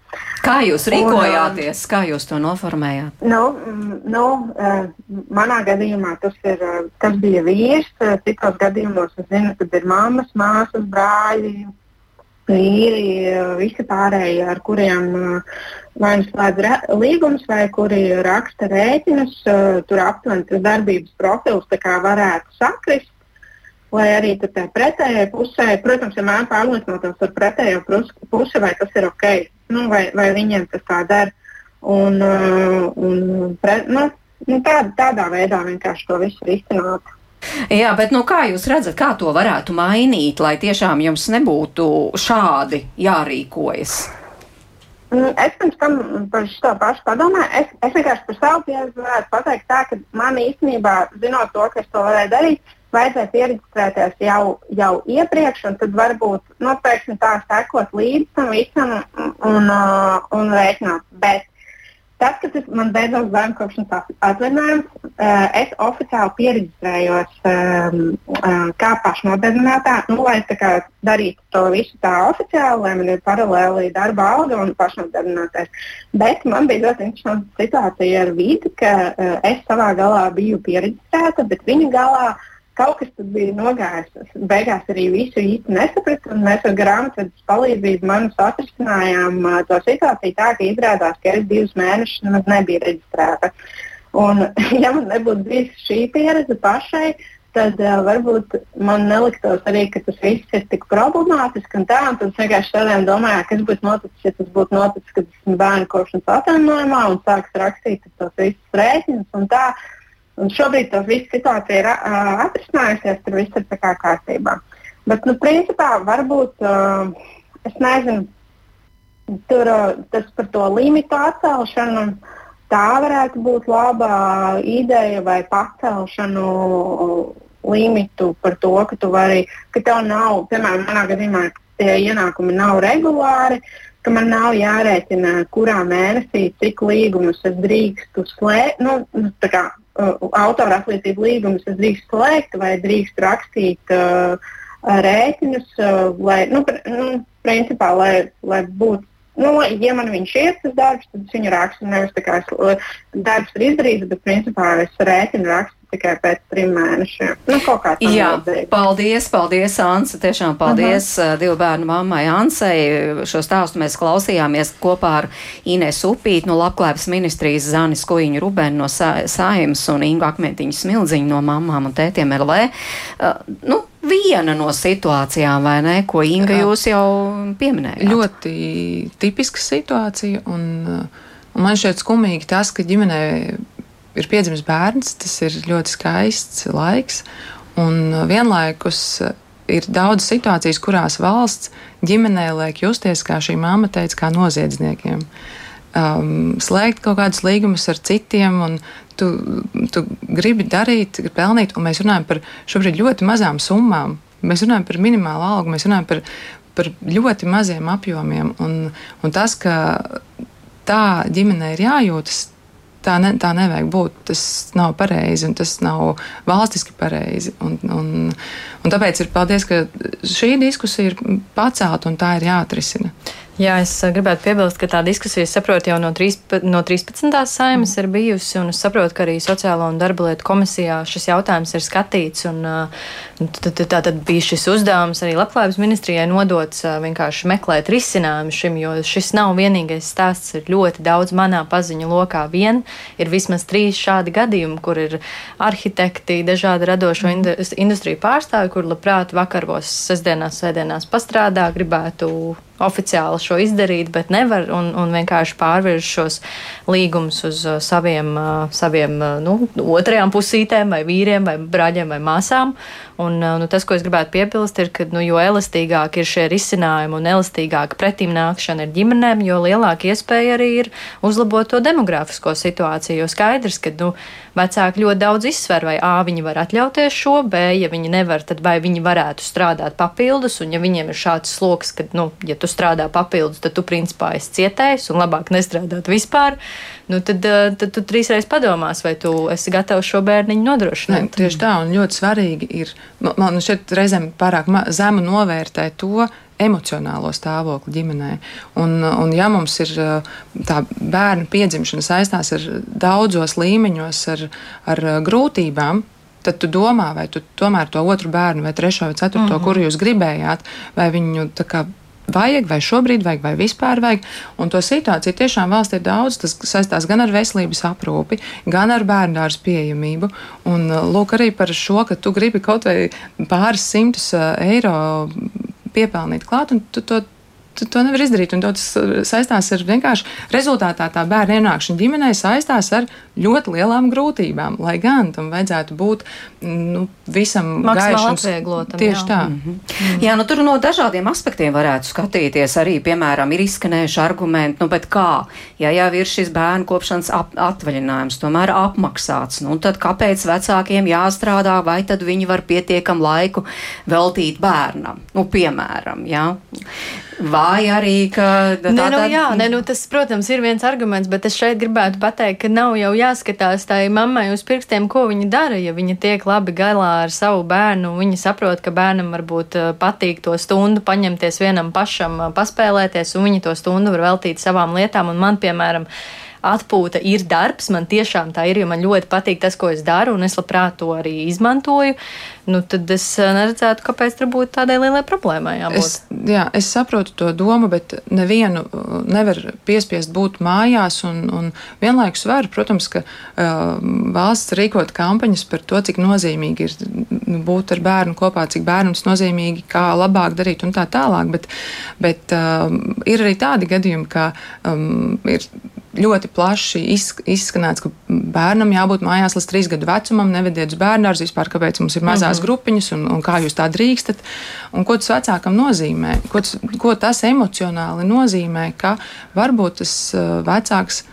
Kā jūs rīkojāties, un, kā jūs to noformējāt? Nu, nu, manā gadījumā tas, ir, tas bija vīrs, citos gadījumos es zinu, kad ir mammas, māsas, brāļi, vīri, visi pārējie, ar kuriem vai nu slēdz līgumus, vai kuri raksta rēķinus, tur aptuveni tas darbības profils varētu sakrist lai arī tajā pretējā pusē, protams, vienmēr ja pārliecinātos par pretējo pusi, vai tas ir ok, nu, vai, vai viņiem tas tā der. Un, uh, un pre, nu, nu, tā, tādā veidā vienkārši to visu risināt. Jā, bet nu, kā jūs redzat, kā to varētu mainīt, lai tiešām jums nebūtu šādi jārīkojas? Mm, es pirms tam par šo pašu padomāju. Es, es vienkārši par savu pieredzi varētu pateikt, tā, ka man īstenībā, zinot to, ka es to varēju darīt, vajadzēja pieregistrēties jau, jau iepriekš, un tad varbūt noteikti tā sekot līdzi tam visam un, un, uh, un rēķināt. Bet tad, kad es, man beidzās bērnu kopšanas atvaļinājums, uh, es oficiāli pieregistrējos um, uh, kā pašnodarbinātā, nu, lai kā, darītu to visu tā oficiāli, lai man ir paralēli darba alga un pašnodarbinātais. Bet man bija ļoti interesanta situācija ar vidi, ka uh, es savā galā biju pieregistrēta, bet viņa galā Kaut kas tur bija nogājis. Beigās arī visu īsti nesapratu, un mēs ar grāmatvedes palīdzību manus atrisinājām uh, to situāciju tā, ka izrādās, ka es divus mēnešus nemaz nebiju reģistrēta. Un, ja man nebūtu bijusi šī pieredze pašai, tad uh, varbūt man neliktos arī, ka tas viss ir tik problemātiski. Un tā, un tad es vienkārši šodien domāju, kas būtu noticis, ja tas būtu noticis, kad esmu bērnu kopšanas atvainojumā un sāks rakstīt tos visus rēķinus. Un šobrīd tā visa situācija ir uh, atrisinājusies, tur viss ir kā kārtībā. Bet, nu, principā, varbūt, uh, es nezinu, tur uh, tas par to limitu atcelšanu, tā varētu būt laba ideja vai pacelšanu limitu par to, ka tu vari, ka tev nav, piemēram, manā gadījumā tie ienākumi nav regulāri, ka man nav jārēķina, kurā mēnesī cik līgumus es drīkstu slēgt. Nu, kā, uh, autora atlīdzību līgumus es drīkstu slēgt vai drīkstu rakstīt uh, rēķinus, uh, lai, nu, pr nu, principā, lai, lai būtu Nu, ja man viņš ir tas darbs, tad es viņu rakstu. Nevis tā kā es, uh, darbs ir izdarīts, bet principā es rēķinu rakstu tikai pēc trim mēnešiem. Nu, Jā, paldies, paldies, Ansa. Tiešām paldies uh -huh. Uh, divu bērnu mammai Ansai. Šo stāstu mēs klausījāmies kopā ar Ines Upītu no Labklājības ministrijas Zanis Kojiņu Rubenu no Saimas un Ingu Akmentiņu Smildziņu no mamām un tētiem LV. Uh, nu, viena no situācijām, vai ne, ko Inga jūs jau pieminējāt? Ļoti tipiska situācija, un, un man šķiet skumīgi tas, ka ģimenei ir piedzimis bērns, tas ir ļoti skaists laiks. Un vienlaikus ir daudz situācijas, kurās valsts ģimenē liek justies, kā šī māma teica, kā noziedzniekiem. Um, slēgt kaut kādus līgumus ar citiem, un tu, tu gribi darīt, gribi pelnīt, un mēs runājam par šobrīd ļoti mazām summām. Mēs runājam par minimālu algu, mēs runājam par, par ļoti maziem apjomiem. Un, un tas, ka tā ģimenei ir jājūtas, tā, ne, tā nevajag būt. Tas nav pareizi un tas nav valstiski pareizi. Un, un, un tāpēc ir paldies, ka šī diskusija ir pacelta un tā ir jāatrisina. Jā, es eh, gribētu piebilst, ka tā diskusija, saprotu, jau no, 3, no 13. saimas mm. ir bijusi, un es saprotu, ka arī Sociālo un darba lietu komisijā šis jautājums ir skatīts, un eh, tad, tā tad bija šis uzdevums arī Labklājības ministrijai nodots eh, vienkārši meklēt risinājumu šim, jo šis nav vienīgais stāsts, ir ļoti daudz manā paziņu lokā vien, ir vismaz trīs šādi gadījumi, kur ir arhitekti, dažādi radošo industriju pārstāvi, kur labprāt vakaros, sestdienās, sēdienās pastrādā, gribētu oficiāli šo izdarīt, bet nevar un, un vienkārši pārvērš šos līgumus uz uh, saviem, uh, saviem uh, nu, otrajām pusītēm, vai vīriem, vai brāļiem, vai māsām. Un, uh, nu, tas, ko es gribētu piebilst, ir, ka nu, jo elastīgāk ir šie risinājumi un elastīgāka pretīm nākšana ir ģimenēm, jo lielāka iespēja arī ir uzlabot to demografisko situāciju. Jo skaidrs, ka nu, vecāki ļoti daudz izsver, vai A, viņi var atļauties šo, B, ja viņi nevar, tad vai viņi varētu strādāt papildus, un ja viņiem ir šāds sloks, ka, nu, ja tu strādā papildus, tad tu principā esi cietējis un labāk nestrādāt vispār, nu, tad, eh, tad tu trīsreiz padomās, vai tu esi gatavs šo bērniņu nodrošināt. Ne, tieši tā, un ļoti svarīgi ir, man šeit reizēm pārāk zemu novērtē to, emocionālo stāvokli ģimenē. Un, un ja mums ir tā bērnu piedzimšana saistās ar daudzos līmeņos, ar, ar grūtībām, tad tu domā, vai tu tomēr to otru bērnu, vai trešo, vai ceturto, mm -hmm. kuru jūs gribējāt, vai viņu kā, vajag, vai šobrīd vajag, vai vispār vajag. Un to situāciju tiešām valstī ir daudz. Tas saistās gan ar veselības aprūpi, gan ar bērnu pieejamību. Un lūk, arī par šo, ka tu gribi kaut vai pāris simtus eiro piepelnīt klāt, un tu to tu to nevar izdarīt. Un tas saistās ar vienkārši rezultātā tā bērna ienākšana ģimenē saistās ar ļoti lielām grūtībām. Lai gan tam vajadzētu būt nu, visam atvieglotam. Tieši jā. tā. Mm -hmm. Jā, nu tur no dažādiem aspektiem varētu skatīties. Arī, piemēram, ir izskanējuši argumenti, nu, bet kā, ja jau ir šis bērnu kopšanas ap, atvaļinājums, tomēr apmaksāts, nu, tad kāpēc vecākiem jāstrādā, vai tad viņi var pietiekam laiku veltīt bērnam, nu, piemēram, jā. Vai arī, ka tā, ne, nu, jā, ne, nu, tas, protams, ir viens arguments, bet es šeit gribētu pateikt, ka nav jau jāskatās tai mammai uz pirkstiem, ko viņa dara. Ja viņa tiek labi galā ar savu bērnu, viņa saprot, ka bērnam varbūt eh, patīk to stundu paņemties vienam pašam, eh, paspēlēties, un viņa to stundu var veltīt savām lietām. Un man, piemēram, atpūta ir darbs, man tiešām tā ir, jo man ļoti patīk tas, ko es daru, un es labprāt to arī izmantoju. Nu, tad es eh, neredzētu, kāpēc tur būtu tādai lielai problēmai. Jābūt. Es, jā, es saprotu to domu, bet nevienu uh, nevar piespiest būt mājās. Un, un vienlaikus var, protams, ka uh, valsts rīkot kampaņas par to, cik nozīmīgi ir nu, būt ar bērnu kopā, cik bērnam tas nozīmīgi, kā labāk darīt un tā tālāk. Bet, bet uh, ir arī tādi gadījumi, ka um, ir ļoti plaši izskanēts, ka bērnam jābūt mājās līdz trīs gadu vecumam, nevediet uz bērnu dārzu vispār, kāpēc mums ir mazās mm -hmm. grupiņas un, un kā jūs tā drīkstat. Un ko tas vecākam nozīmē? Ko tas, ko tas emocionāli nozīmē, ka varbūt tas uh, vecāks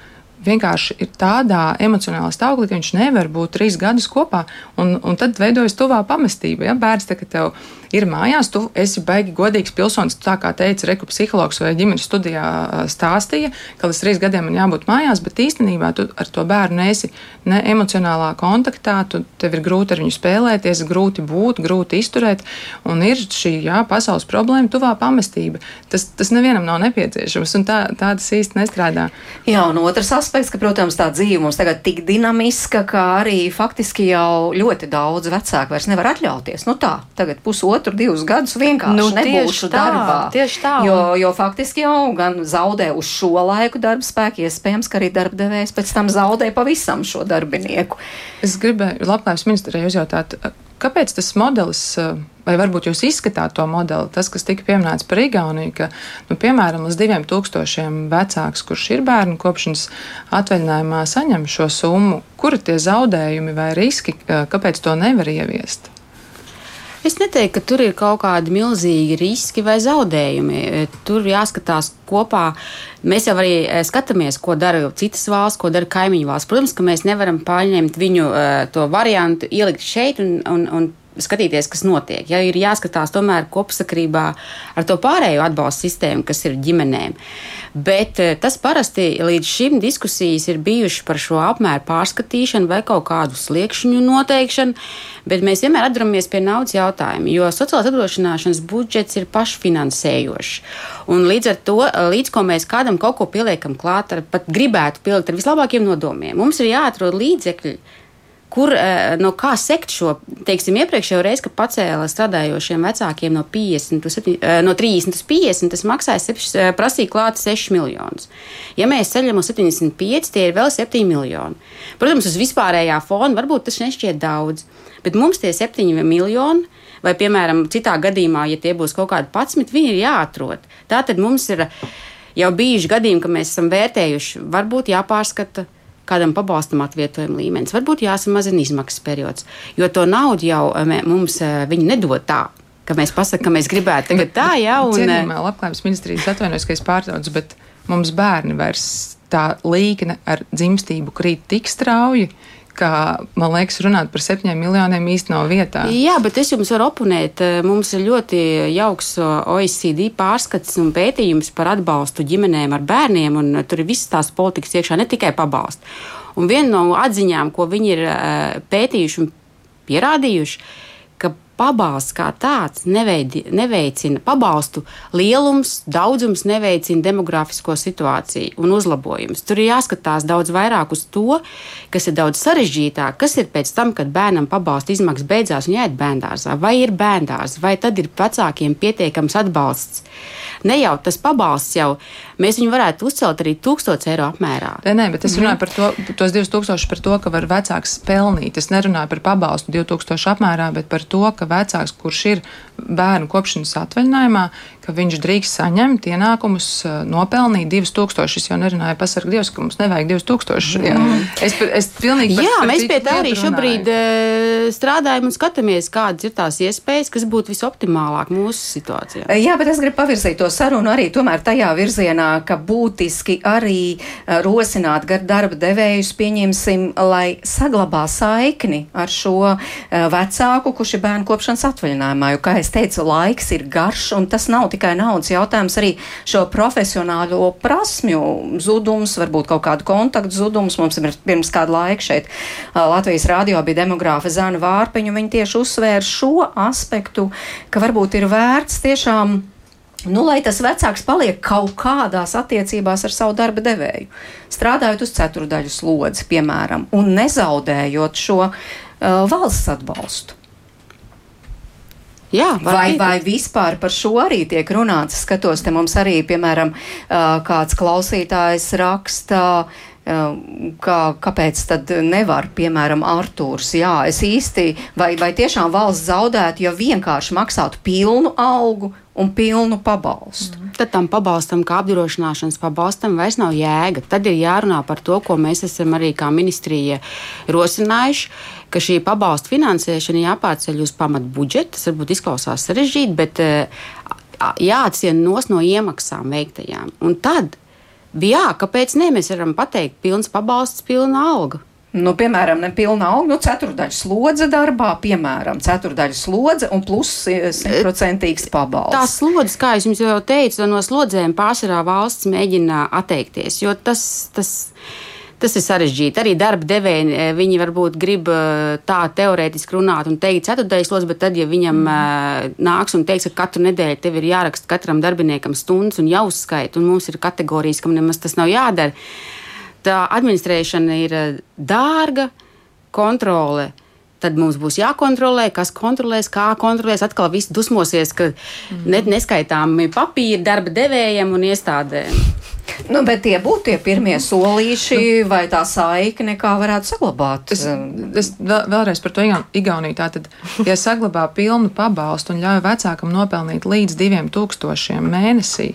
vienkārši ir tādā emocionālā stāvoklī, ka viņš nevar būt trīs gadus kopā, un, un tad veidojas tuvā pamestība. Ja? Bērns tā, tev ir mājās, tu esi baigi godīgs pilsonis. Tā kā teica reku psihologs vai ģimenes studijā stāstīja, ka līdz trīs gadiem man jābūt mājās, bet īstenībā tu ar to bērnu neesi ne emocionālā kontaktā, tu, tev ir grūti ar viņu spēlēties, grūti būt, grūti izturēt, un ir šī jā, pasaules problēma, tuvā pamestība. Tas, tas nevienam nav nepieciešams, un tā, tā tas īsti nestrādā. Jā, un otrs aspekts, ka, protams, tā dzīve mums tagad tik dinamiska, ka arī faktiski jau ļoti daudz vecāku vairs nevar atļauties. Nu tā, tagad pusotru pusotru, divus gadus vienkārši nu, nebūšu tā, darbā. Tieši tā. Jo, jo faktiski jau gan zaudē uz šo laiku darba spēku, iespējams, ka arī darbdevējs pēc tam zaudē pavisam šo darbinieku. Es gribēju labklājības ministrijai uzjautāt, kāpēc tas modelis, vai varbūt jūs izskatāt to modeli, tas, kas tika pieminēts par Igauniju, ka, nu, piemēram, līdz diviem tūkstošiem vecāks, kurš ir bērnu kopšanas atvaļinājumā, saņem šo summu, kuri tie zaudējumi vai riski, kāpēc to nevar ieviest? Es neteiktu, ka tur ir kaut kādi milzīgi riski vai zaudējumi. Tur jāskatās kopā. Mēs jau arī eh, skatāmies, ko dara citas valsts, ko dara kaimiņu valsts. Protams, ka mēs nevaram pārņemt viņu eh, to variantu, ielikt šeit un, un, un skatīties, kas notiek. Ja ir jāskatās tomēr kopsakrībā ar to pārējo atbalstu sistēmu, kas ir ģimenēm. Bet eh, tas parasti līdz šim diskusijas ir bijušas par šo apmēru pārskatīšanu vai kaut kādu sliekšņu noteikšanu, bet mēs vienmēr atduramies pie naudas jautājuma, jo sociālās apdrošināšanas budžets ir pašfinansējošs. Un līdz ar to, līdz ko mēs kādam kaut ko pieliekam klāt, ar, pat gribētu pielikt ar vislabākiem nodomiem, mums ir jāatrod līdzekļi kur, eh, no kā sekt šo, teiksim, iepriekšējo reizi, kad pacēla strādājošiem vecākiem no, 50, 7, eh, no 30 līdz 50, tas maksāja, eh, prasīja klāt 6 miljonus. Ja mēs ceļam uz 75, tie ir vēl 7 miljoni. Protams, uz vispārējā fona varbūt tas nešķiet daudz, bet mums tie 7 miljoni. Vai, piemēram, citā gadījumā, ja tie būs kaut kādi 11, viņi ir jāatrod. Tā tad mums ir jau bijuši gadījumi, ka mēs esam vērtējuši, varbūt jāpārskata kādam pabalstam atvietojuma līmenis. Varbūt jāsamazina izmaksas periods, jo to naudu jau eh, mums eh, viņi nedod tā. Ka mēs pasakām, ka mēs gribētu tagad tā, jā, un. Cienījumā, labklājības ministrijas atvainojas, ka es pārtraucu, bet mums bērni vairs tā līkne ar dzimstību krīt tik strauji, ka, man liekas, runāt par septiņiem miljoniem īsti nav vietā. Jā, bet es jums varu oponēt. Mums ir ļoti jauks OECD pārskats un pētījums par atbalstu ģimenēm ar bērniem, un tur ir visas tās politikas iekšā, ne tikai pabalstu. Un viena no atziņām, ko viņi ir pētījuši un pierādījuši, pabalsts kā tāds neveidi, neveicina pabalstu lielums, daudzums neveicina demografisko situāciju un uzlabojumus. Tur ir jāskatās daudz vairāk uz to, kas ir daudz sarežģītāk, kas ir pēc tam, kad bērnam pabalstu izmaksas beidzās un jāiet bērndārzā, vai ir bērndārs, vai tad ir vecākiem pietiekams atbalsts. Ne jau tas pabalsts jau, mēs viņu varētu uzcelt arī 1000 eiro apmērā. Nē, nē, bet es runāju par to, tos 2000 par to, ka var vecāks pelnīt. Es nerunāju par pabalstu 2000 apmērā, bet par to, ka vecāks, kurš ir bērnu kopšanas atvaļinājumā, ka viņš drīkst saņemt ienākumus, nopelnīt 2000. Es jau nerunāju pasargu Dievs, ka mums nevajag 2000. Jā. Mm. Es, es pilnīgi Jā, par, mēs pie tā arī šobrīd strādājam un skatāmies, kādas ir tās iespējas, kas būtu visoptimālāk mūsu situācijā. Jā, bet es gribu pavirzīt to sarunu arī tomēr tajā virzienā, ka būtiski arī rosināt gar darba devējus, pieņemsim, lai saglabā saikni ar šo vecāku, kurš ir bērnu kopšanas atvaļinājumā. Jo, kā es teicu, laiks ir garš un tas nav tikai naudas jautājums, arī šo profesionālo prasmju zudums, varbūt kaut kādu kontaktu zudums. Mums ir pirms kāda laika šeit Latvijas rādio bija demogrāfa Zana Vārpiņa, viņa tieši uzsvēra šo aspektu, ka varbūt ir vērts tiešām Nu, lai tas vecāks paliek kaut kādās attiecībās ar savu darba devēju, strādājot uz ceturdaļu slodzi, piemēram, un nezaudējot šo uh, valsts atbalstu. Jā, vai, vai vispār par šo arī tiek runāts? Skatos, te mums arī, piemēram, kāds klausītājs raksta, kā, kāpēc tad nevar, piemēram, Artūrs. Jā, es īsti, vai, vai tiešām valsts zaudētu, ja vienkārši maksātu pilnu algu un pilnu pabalstu. Mm. Tad tam pabalstam, kā apdrošināšanas pabalstam, vairs nav jēga. Tad ir jārunā par to, ko mēs esam arī kā ministrija rosinājuši šī pabalstu finansēšana jāpārceļ uz pamatu budžetu. Tas varbūt izklausās sarežģīti, bet jāatcien nos no iemaksām veiktajām. Un tad, jā, kāpēc ne? Mēs varam pateikt, pilns pabalsts, pilna alga. Nu, piemēram, ne pilna alga, nu, ceturdaļa slodze darbā, piemēram, ceturdaļa slodze un plus simtprocentīgs pabalsts. Tās slodzes, kā es jums jau teicu, no slodzēm pārsvarā valsts mēģina atteikties, jo tas, tas Tas ir sarežģīti. Arī darba devēji, eh, viņi varbūt grib eh, tā teorētiski runāt un teikt ceturtais sloks, bet tad, ja viņam mm. nāks un teiks, ka katru nedēļu tev ir jāraksta katram darbiniekam stundas un jāuzskaita, un mums ir kategorijas, kam nemaz tas nav jādara, tā administrēšana ir dārga, kontrole tad mums būs jākontrolē, kas kontrolēs, kā kontrolēs. Atkal viss dusmosies, ka ne, neskaitāmi papīri darba devējiem un iestādēm. Nu, bet tie būtu tie pirmie solīši, nu, vai tā saikne, kā varētu saglabāt? Es, es vēl, vēlreiz par to Igauniju. Tātad, ja saglabā pilnu pabalstu un ļauj vecākam nopelnīt līdz 2000 mēnesī,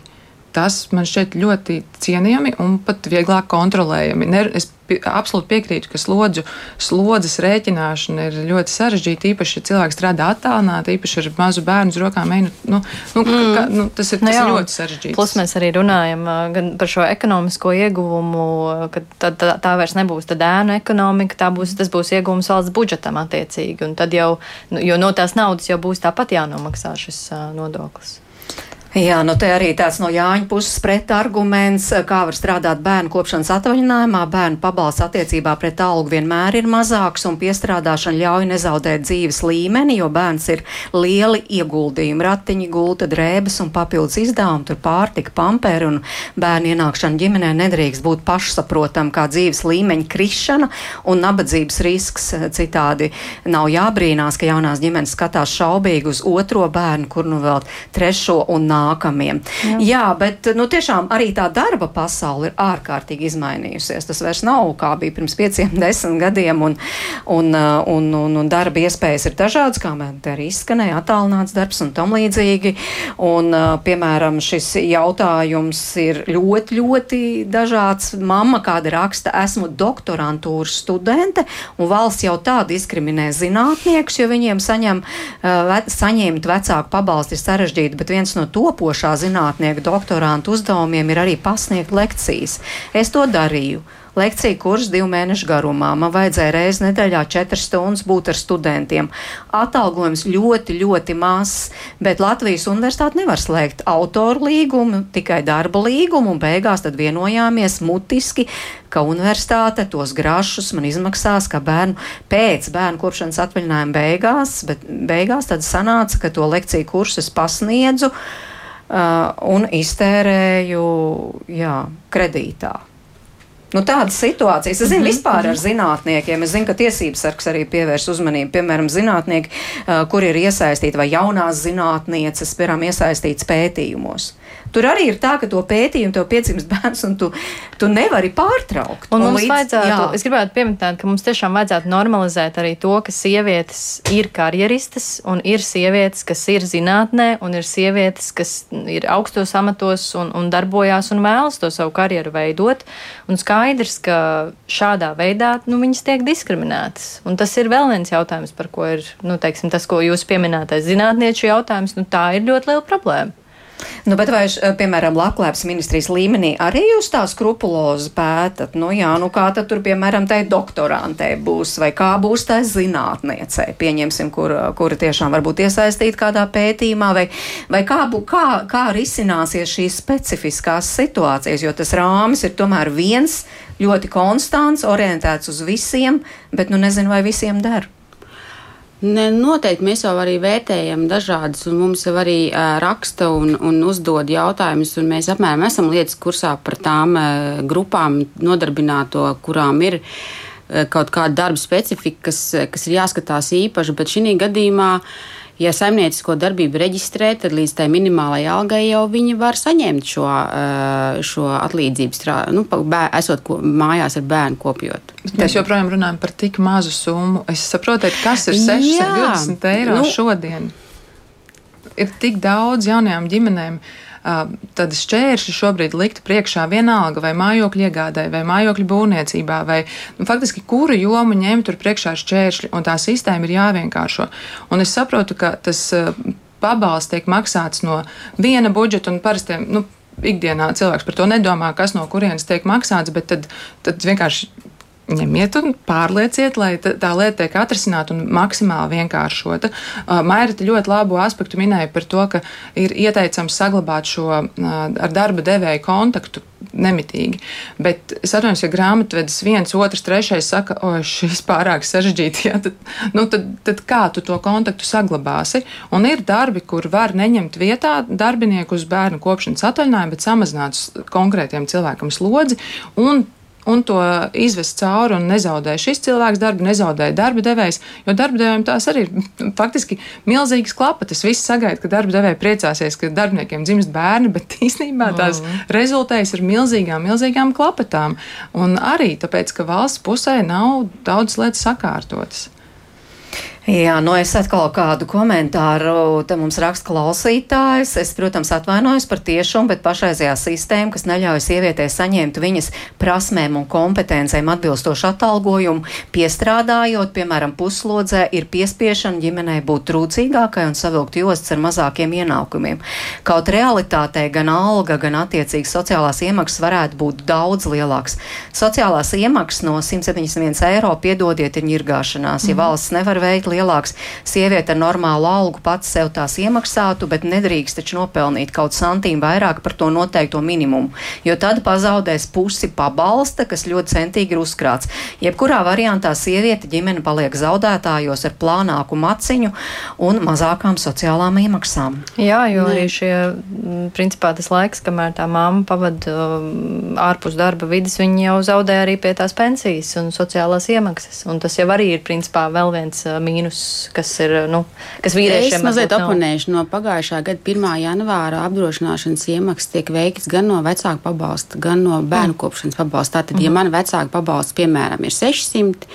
tas man šķiet ļoti cienījami un pat vieglāk kontrolējami. Ne, es absolūti piekrītu, ka slodzu, slodzes rēķināšana ir ļoti sarežģīta. Īpaši, ja cilvēks strādā attālināti, īpaši ar mazu bērnu uz rokām, nu, nu, nu, mm. ka, nu, tas ir, tas nu, jā, ir ļoti sarežģīti. Plus mēs arī runājam gan par šo ekonomisko ieguvumu, ka tā, tā, tā vairs nebūs ēnu ekonomika, tā būs, tas būs ieguvums valsts budžetam attiecīgi. Un tad jau, nu, jo no tās naudas jau būs tāpat jānomaksā šis nodoklis. Jā, nu te arī tāds no Jāņa puses pretarguments, kā var strādāt bērnu kopšanas atvaļinājumā. Bērnu pabalsts attiecībā pret algu vienmēr ir mazāks un piestrādāšana ļauj nezaudēt dzīves līmeni, jo bērns ir lieli ieguldījumi, ratiņi, gulta, drēbes un papildus izdevumi, tur pārtika, pamperi un bērnu ienākšana ģimenē nedrīkst būt pašsaprotam kā dzīves līmeņa krišana un nabadzības risks. Citādi nav jābrīnās, ka jaunās ģimenes skatās šaubīgi uz otro bērnu, kur nu vēl trešo un nākamo nākamiem. Jā. Jā, bet nu, tiešām arī tā darba pasaule ir ārkārtīgi izmainījusies. Tas vairs nav kā bija pirms pieciem, desmit gadiem, un, un, uh, un, un, un darba iespējas ir dažādas, kā man te arī izskanēja, attālināts darbs un tam līdzīgi. Un, uh, piemēram, šis jautājums ir ļoti, ļoti dažāds. Mamma kāda raksta, esmu doktorantūras studente, un valsts jau tā diskriminē zinātniekus, jo viņiem saņem, uh, saņemt vecāku pabalstu ir sarežģīti, bet viens no to topošā zinātnieka doktorāta uzdevumiem ir arī pasniegt lekcijas. Es to darīju. Lekcija kurs divu mēnešu garumā. Man vajadzēja reizi nedēļā četras stundas būt ar studentiem. Atalgojums ļoti, ļoti mazs, bet Latvijas universitāte nevar slēgt autoru līgumu, tikai darba līgumu, un beigās tad vienojāmies mutiski, ka universitāte tos grašus man izmaksās, ka bērnu pēc bērnu kopšanas atvaļinājuma beigās, bet beigās tad sanāca, ka to lekciju kursu es pasniedzu un iztērēju jā, kredītā. Nu, tādas situācijas. Es zinu, mm -hmm. vispār ar zinātniekiem. Es zinu, ka tiesības sargs arī pievērš uzmanību. Piemēram, zinātnieki, uh, kur ir iesaistīti vai jaunās zinātnieces, piemēram, iesaistīts pētījumos. Tur arī ir tā, ka to pētījumu tev piedzimst bērns, un tu, tu nevari pārtraukt. Un, un mums līdz, vajadzētu, jā. es gribētu pieminēt, ka mums tiešām vajadzētu normalizēt arī to, ka sievietes ir karjeristas, un ir sievietes, kas ir zinātnē, un ir sievietes, kas ir augstos amatos un, un darbojās un vēlas to savu karjeru veidot. Un skaidrs, ka šādā veidā nu, viņas tiek diskriminētas. Un tas ir vēl viens jautājums, par ko ir nu, teiksim, tas, ko jūs pieminētais zinātnieču jautājums. Nu, tā ir ļoti liela problēma. Nu, bet vai, piemēram, labklājības ministrijas līmenī arī jūs tā skrupulozi pētat? Nu, jā, nu kā tad tur, piemēram, tai doktorantē būs, vai kā būs tā zinātniecei, pieņemsim, kur, kura tiešām varbūt iesaistīta kādā pētījumā, vai, vai kā, bū, kā, kā risināsies šīs specifiskās situācijas, jo tas rāmis ir tomēr viens ļoti konstants, orientēts uz visiem, bet nu nezinu, vai visiem der. Ne, noteikti mēs jau arī vērtējam dažādas, un mums jau arī uh, raksta un, un uzdod jautājumus, un mēs apmēram esam lietas kursā par tām uh, grupām nodarbināto, kurām ir uh, kaut kāda darba specifika, kas, kas ir jāskatās īpaši, bet šī gadījumā uh, ja saimniecisko darbību reģistrē, tad līdz tai minimālajai algai jau viņi var saņemt šo, eh, šo atlīdzību, strā, nu, bēr, esot ko, mājās ar bērnu kopjot. Mēs joprojām runājam par tik mazu summu. Es saprotu, kas ir 620 eiro nu, šodien. Ir tik daudz jaunajām ģimenēm. Tad šķēršļi šobrīd liktu priekšā vienalga vai mājokļu iegādai, vai mājokļu būvniecībā, vai nu, faktiski kuru jomu ņemt tur priekšā šķēršļi, un tā sistēma ir jāvienkāršo. Un es saprotu, ka tas pabalsts tiek maksāts no viena budžeta un parasti. Nu, Ikdienā cilvēks par to nedomā, kas no kurienes tiek maksāts, bet tad, tad vienkārši ņemiet un pārlieciet, lai tā lieta tiek atrisināta un maksimāli vienkāršota. Mairita ļoti labu aspektu minēja par to, ka ir ieteicams saglabāt šo ar darba devēju kontaktu nemitīgi. Bet es atvainojos, ja grāmatvedis viens, otrs, trešais saka, o, šis pārāk sarežģīti, ja, tad, nu, tad, tad kā tu to kontaktu saglabāsi? Un ir darbi, kur var neņemt vietā darbinieku uz bērnu kopšanas atvaļinājumu, bet samazināt konkrētiem cilvēkam slodzi un un to izvest cauri un nezaudēja šis cilvēks darbu, nezaudēja darba devējs, jo darba devējiem tās arī ir faktiski milzīgas klapatas. Visi sagaida, ka darba devēja priecāsies, ka darbiniekiem dzimst bērni, bet īstenībā tās mm. rezultējas ar milzīgām, milzīgām klapatām. Un arī tāpēc, ka valsts pusē nav daudz lietas sakārtotas. Jā, nu es atkal kādu komentāru te mums raksta klausītājs. Es, protams, atvainojos par tiešumu, bet pašreizējā sistēma, kas neļauj sievietei saņemt viņas prasmēm un kompetencēm atbilstošu atalgojumu, piestrādājot, piemēram, puslodzē, ir piespiešana ģimenei būt trūcīgākai un savilkt jostas ar mazākiem ienākumiem. Kaut realitātē gan alga, gan attiecīgi sociālās iemaksas varētu būt daudz lielākas. Sociālās iemaksas no 171 eiro, piedodiet, ir ņirgāšanās, ja mhm. valsts nevar veikt lielāks. Sieviete ar normālu algu pats sev tās iemaksātu, bet nedrīkst taču nopelnīt kaut santīmu vairāk par to noteikto minimumu, jo tad pazaudēs pusi pabalsta, kas ļoti centīgi ir uzkrāts. Jebkurā variantā sieviete ģimene paliek zaudētājos ar plānāku maciņu un mazākām sociālām iemaksām. Jā, jo Nē. arī šie, principā tas laiks, kamēr tā māma pavada um, ārpus darba vidas, viņa jau zaudē arī pie tās pensijas un sociālās iemaksas. Un tas jau arī ir, principā, vēl viens uh, mīnus, kas ir, nu, kas vīriešiem. Es mazliet oponēšu no pagājušā gada 1. janvāra apdrošināšanas iemaksas tiek veikts gan no vecāku pabalsta, gan no bērnu kopšanas pabalsta. Tātad, mm. ja man vecāku pabalsts, piemēram, ir 600,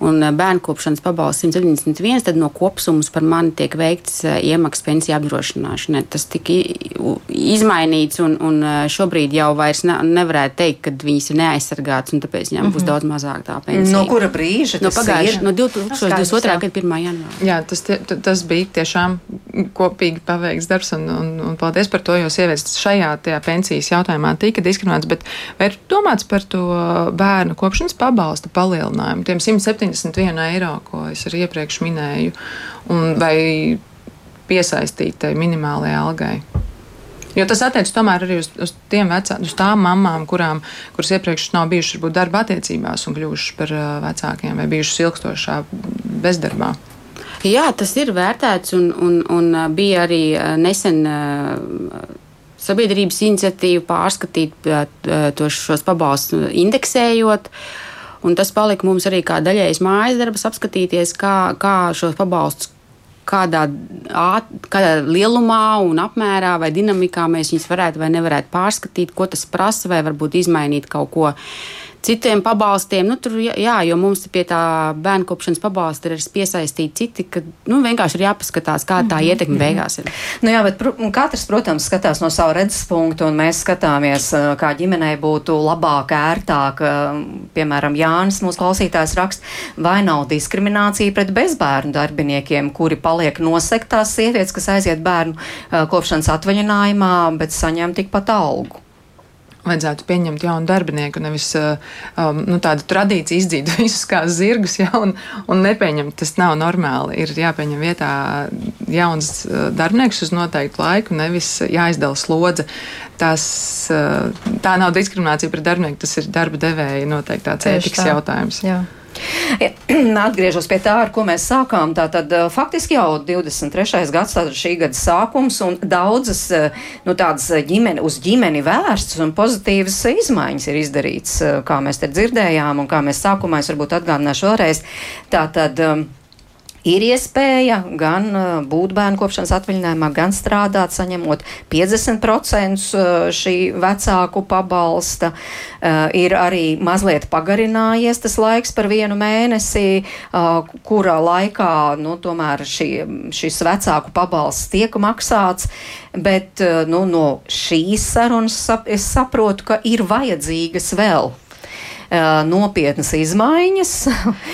un eh, bērnu kopšanas pabalsts 171, tad no kopsummas par mani tiek veikts eh, iemaksas pensiju apdrošināšanai. Tas tika izmainīts, un, un eh, šobrīd jau vairs ne, nevarētu teikt, ka viņas ir neaizsargātas, un tāpēc viņām mm -hmm. būs mhm. daudz mazāk tā pensija. No kura brīža? No pagājušā, no 2022. gada 1. janvāra. Jā, tas, tie, tas bija tiešām kopīgi paveikts darbs, un, un, un paldies par to, jo sievietes šajā pensijas jautājumā tika diskriminētas, bet vai ir domāts par to bērnu kopšanas pabalsta palielinājumu, tiem 170 71 eiro, ko es arī iepriekš minēju, vai piesaistītai minimālajai algai. Jo tas attiecas tomēr arī uz, uz tiem vecākiem, uz tām mamām, kurām, kuras iepriekš nav bijušas varbūt darba attiecībās un kļuvušas par uh, vecākiem vai bijušas ilgstošā bezdarbā. Jā, tas ir vērtēts un, un, un bija arī nesen sabiedrības iniciatīva pārskatīt tos šos pabalstus indeksējot. Un tas palika mums arī kā daļējs mājas darbs, apskatīties, kā, kā šos pabalstus kādā, kādā lielumā un apmērā vai dinamikā mēs viņus varētu vai nevarētu pārskatīt, ko tas prasa, vai varbūt izmainīt kaut ko citiem pabalstiem. Nu, tur, jā, jo mums pie tā bērnu kopšanas pabalsta ir piesaistīti citi, ka nu, vienkārši ir jāpaskatās, kā tā mhm, ietekme mhm. beigās ir. Nu, jā, bet pr katrs, protams, skatās no sava redzes punkta, un mēs skatāmies, kā ģimenei būtu labāk, ērtāk. Piemēram, Jānis, mūsu klausītājs, raksta, vai nav diskriminācija pret bezbērnu darbiniekiem, kuri paliek nosektās sievietes, kas aiziet bērnu kopšanas atvaļinājumā, bet saņem tikpat algu vajadzētu pieņemt jaunu darbinieku, nevis uh, um, nu, tādu tradīciju izdzīt visus kā zirgus, ja, un, un nepieņemt. Tas nav normāli. Ir jāpieņem vietā jauns uh, darbinieks uz noteiktu laiku, nevis jāizdala slodze. Tas, uh, tā nav diskriminācija pret darbinieku, tas ir darba devēja noteiktā ētikas jautājums. Jā. Atgriežos pie tā, ar ko mēs sākām. Tātad eh, faktiski jau 23. gads, tātad šī gada sākums, un daudzas eh, nu, tādas ģimeni, uz ģimeni vērstas un pozitīvas izmaiņas ir izdarīts, eh, kā mēs te dzirdējām, un kā mēs sākumā, es varbūt atgādināšu vēlreiz. Tātad, ir iespēja gan uh, būt bērnu kopšanas atvaļinājumā, gan strādāt, saņemot 50% uh, šī vecāku pabalsta. Uh, ir arī mazliet pagarinājies tas laiks par vienu mēnesi, kura laikā nu, tomēr šī, šis vecāku pabalsts tiek maksāts. Bet nu, no šīs sarunas es saprotu, ka ir vajadzīgas vēl nopietnas izmaiņas.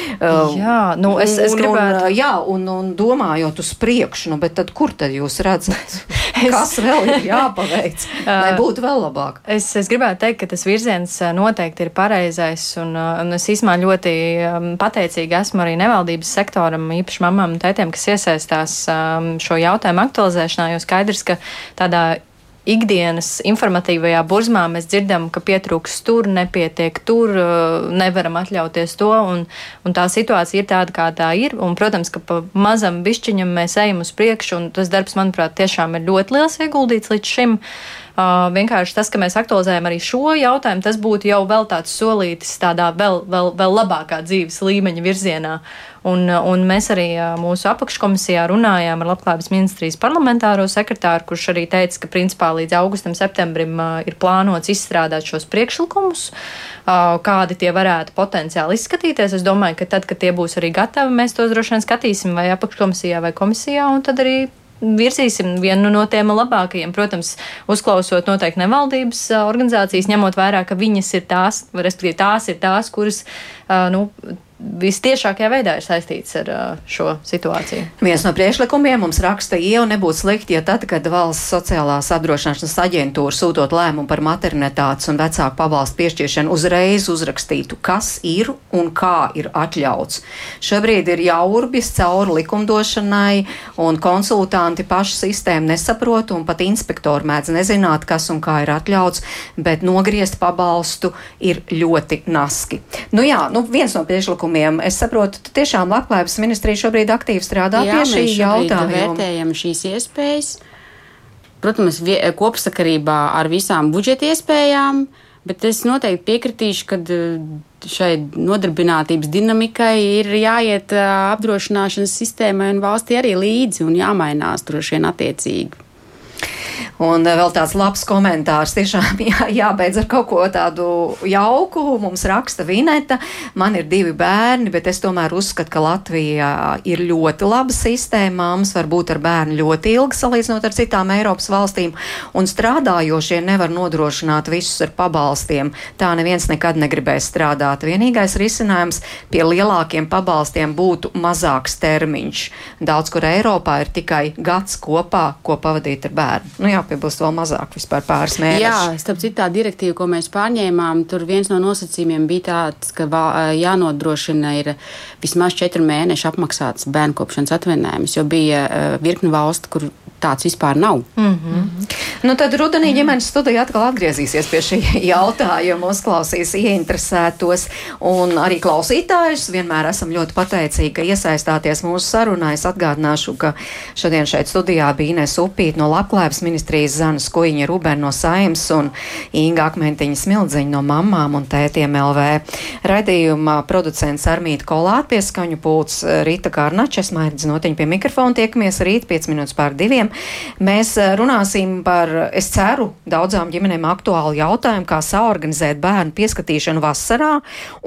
jā, nu es, es gribētu. Un, jā, un, un domājot uz priekšu, nu, bet tad kur tad jūs redzat, kas vēl ir jāpaveic, lai būtu vēl labāk? Es, es gribētu teikt, ka tas virziens noteikti ir pareizais, un, un es īsumā ļoti pateicīga esmu arī nevaldības sektoram, īpaši mamām un tētiem, kas iesaistās šo jautājumu aktualizēšanā, jo skaidrs, ka tādā ikdienas informatīvajā burzmā mēs dzirdam, ka pietrūks tur, nepietiek tur, uh, nevaram atļauties to, un, un tā situācija ir tāda, kā tā ir. Un, protams, ka pa mazam bišķiņam mēs ejam uz priekšu, un tas darbs, manuprāt, tiešām ir ļoti liels ieguldīts līdz šim. Uh, vienkārši tas, ka mēs aktualizējam arī šo jautājumu, tas būtu jau vēl tāds solītis tādā vēl, vēl, vēl labākā dzīves līmeņa virzienā. Un, un mēs arī mūsu apakškomisijā runājām ar Labklājības ministrijas parlamentāro sekretāru, kurš arī teica, ka principā līdz augustam, septembrim ir plānots izstrādāt šos priekšlikumus, kādi tie varētu potenciāli izskatīties. Es domāju, ka tad, kad tie būs arī gatavi, mēs tos droši vien skatīsim vai apakškomisijā vai komisijā, un tad arī virzīsim vienu no tiem labākajiem. Protams, uzklausot noteikti nevaldības organizācijas, ņemot vērā, ka viņas ir tās, respektīvi tās ir tās, kuras nu, vistiešākajā veidā ir saistīts ar šo situāciju. Viens no priekšlikumiem mums raksta, jau nebūtu slikti, ja tad, kad valsts sociālās apdrošināšanas aģentūra sūtot lēmumu par maternitātes un vecāku pabalstu piešķiršanu, uzreiz uzrakstītu, kas ir un kā ir atļauts. Šobrīd ir jaurbis cauri likumdošanai, un konsultanti pašu sistēmu nesaprot, un pat inspektori mēdz nezināt, kas un kā ir atļauts, bet nogriezt pabalstu ir ļoti naski. Nu jā, nu viens no priekšlikumiem, es saprotu, tiešām labklājības ministrija šobrīd aktīvi strādā Jā, pie šī mēs jautājuma. Vērtējam šīs iespējas. Protams, kopsakarībā ar visām budžeta iespējām, bet es noteikti piekritīšu, ka šai nodarbinātības dinamikai ir jāiet ā, apdrošināšanas sistēmai un valstī arī līdzi un jāmainās droši vien attiecīgi. Un eh, vēl tāds labs komentārs. Tiešām jā, jābeidz ar kaut ko tādu jauku. Mums raksta Vineta. Man ir divi bērni, bet es tomēr uzskatu, ka Latvijā ir ļoti laba sistēma. Māmas var būt ar bērnu ļoti ilgi salīdzinot ar citām Eiropas valstīm. Un strādājošie nevar nodrošināt visus ar pabalstiem. Tā neviens nekad negribēs strādāt. Vienīgais risinājums pie lielākiem pabalstiem būtu mazāks termiņš. Daudz kur Eiropā ir tikai gads kopā, ko pavadīt ar bērnu. Nu, jāpiebilst vēl mazāk, vispār pāris mēnešus. Jā, starp citu, tā direktīva, ko mēs pārņēmām, tur viens no nosacījumiem bija tāds, ka jānodrošina ir vismaz četru mēnešu apmaksāts bērnkopšanas atvaļinājums, jo bija virkni valstu, kur tāds vispār nav. Mm. Nu, tad rudenī ģimenes studija atkal atgriezīsies pie šī jautājuma, uzklausīs ieinteresētos un arī klausītājus. Vienmēr esam ļoti pateicīgi, ka iesaistāties mūsu sarunā. Es atgādināšu, ka šodien šeit studijā bija Ines Upīt no Labklājības ministrijas, Zana Skuiņa Rubēna no Saimas un Inga Akmentiņa Smildziņa no Mamām un Tētiem LV. Radījuma producents Armīta Kolāt pieskaņu pults Rīta Kārnača, es maidz notiņu pie mikrofona, tiekamies rīt 5 minūtes pār diviem. Mēs eh, runāsim par, es ceru, daudzām ģimenēm aktuālu jautājumu, kā saorganizēt bērnu pieskatīšanu vasarā,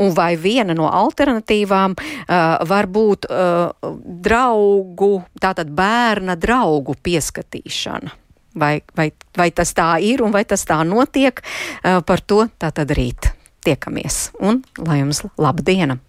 un vai viena no alternatīvām uh, var būt uh, draugu, tātad bērna draugu pieskatīšana. Vai, vai, vai tas tā ir un vai tas tā notiek, uh, par to tātad rīt tiekamies. Un lai jums laba diena!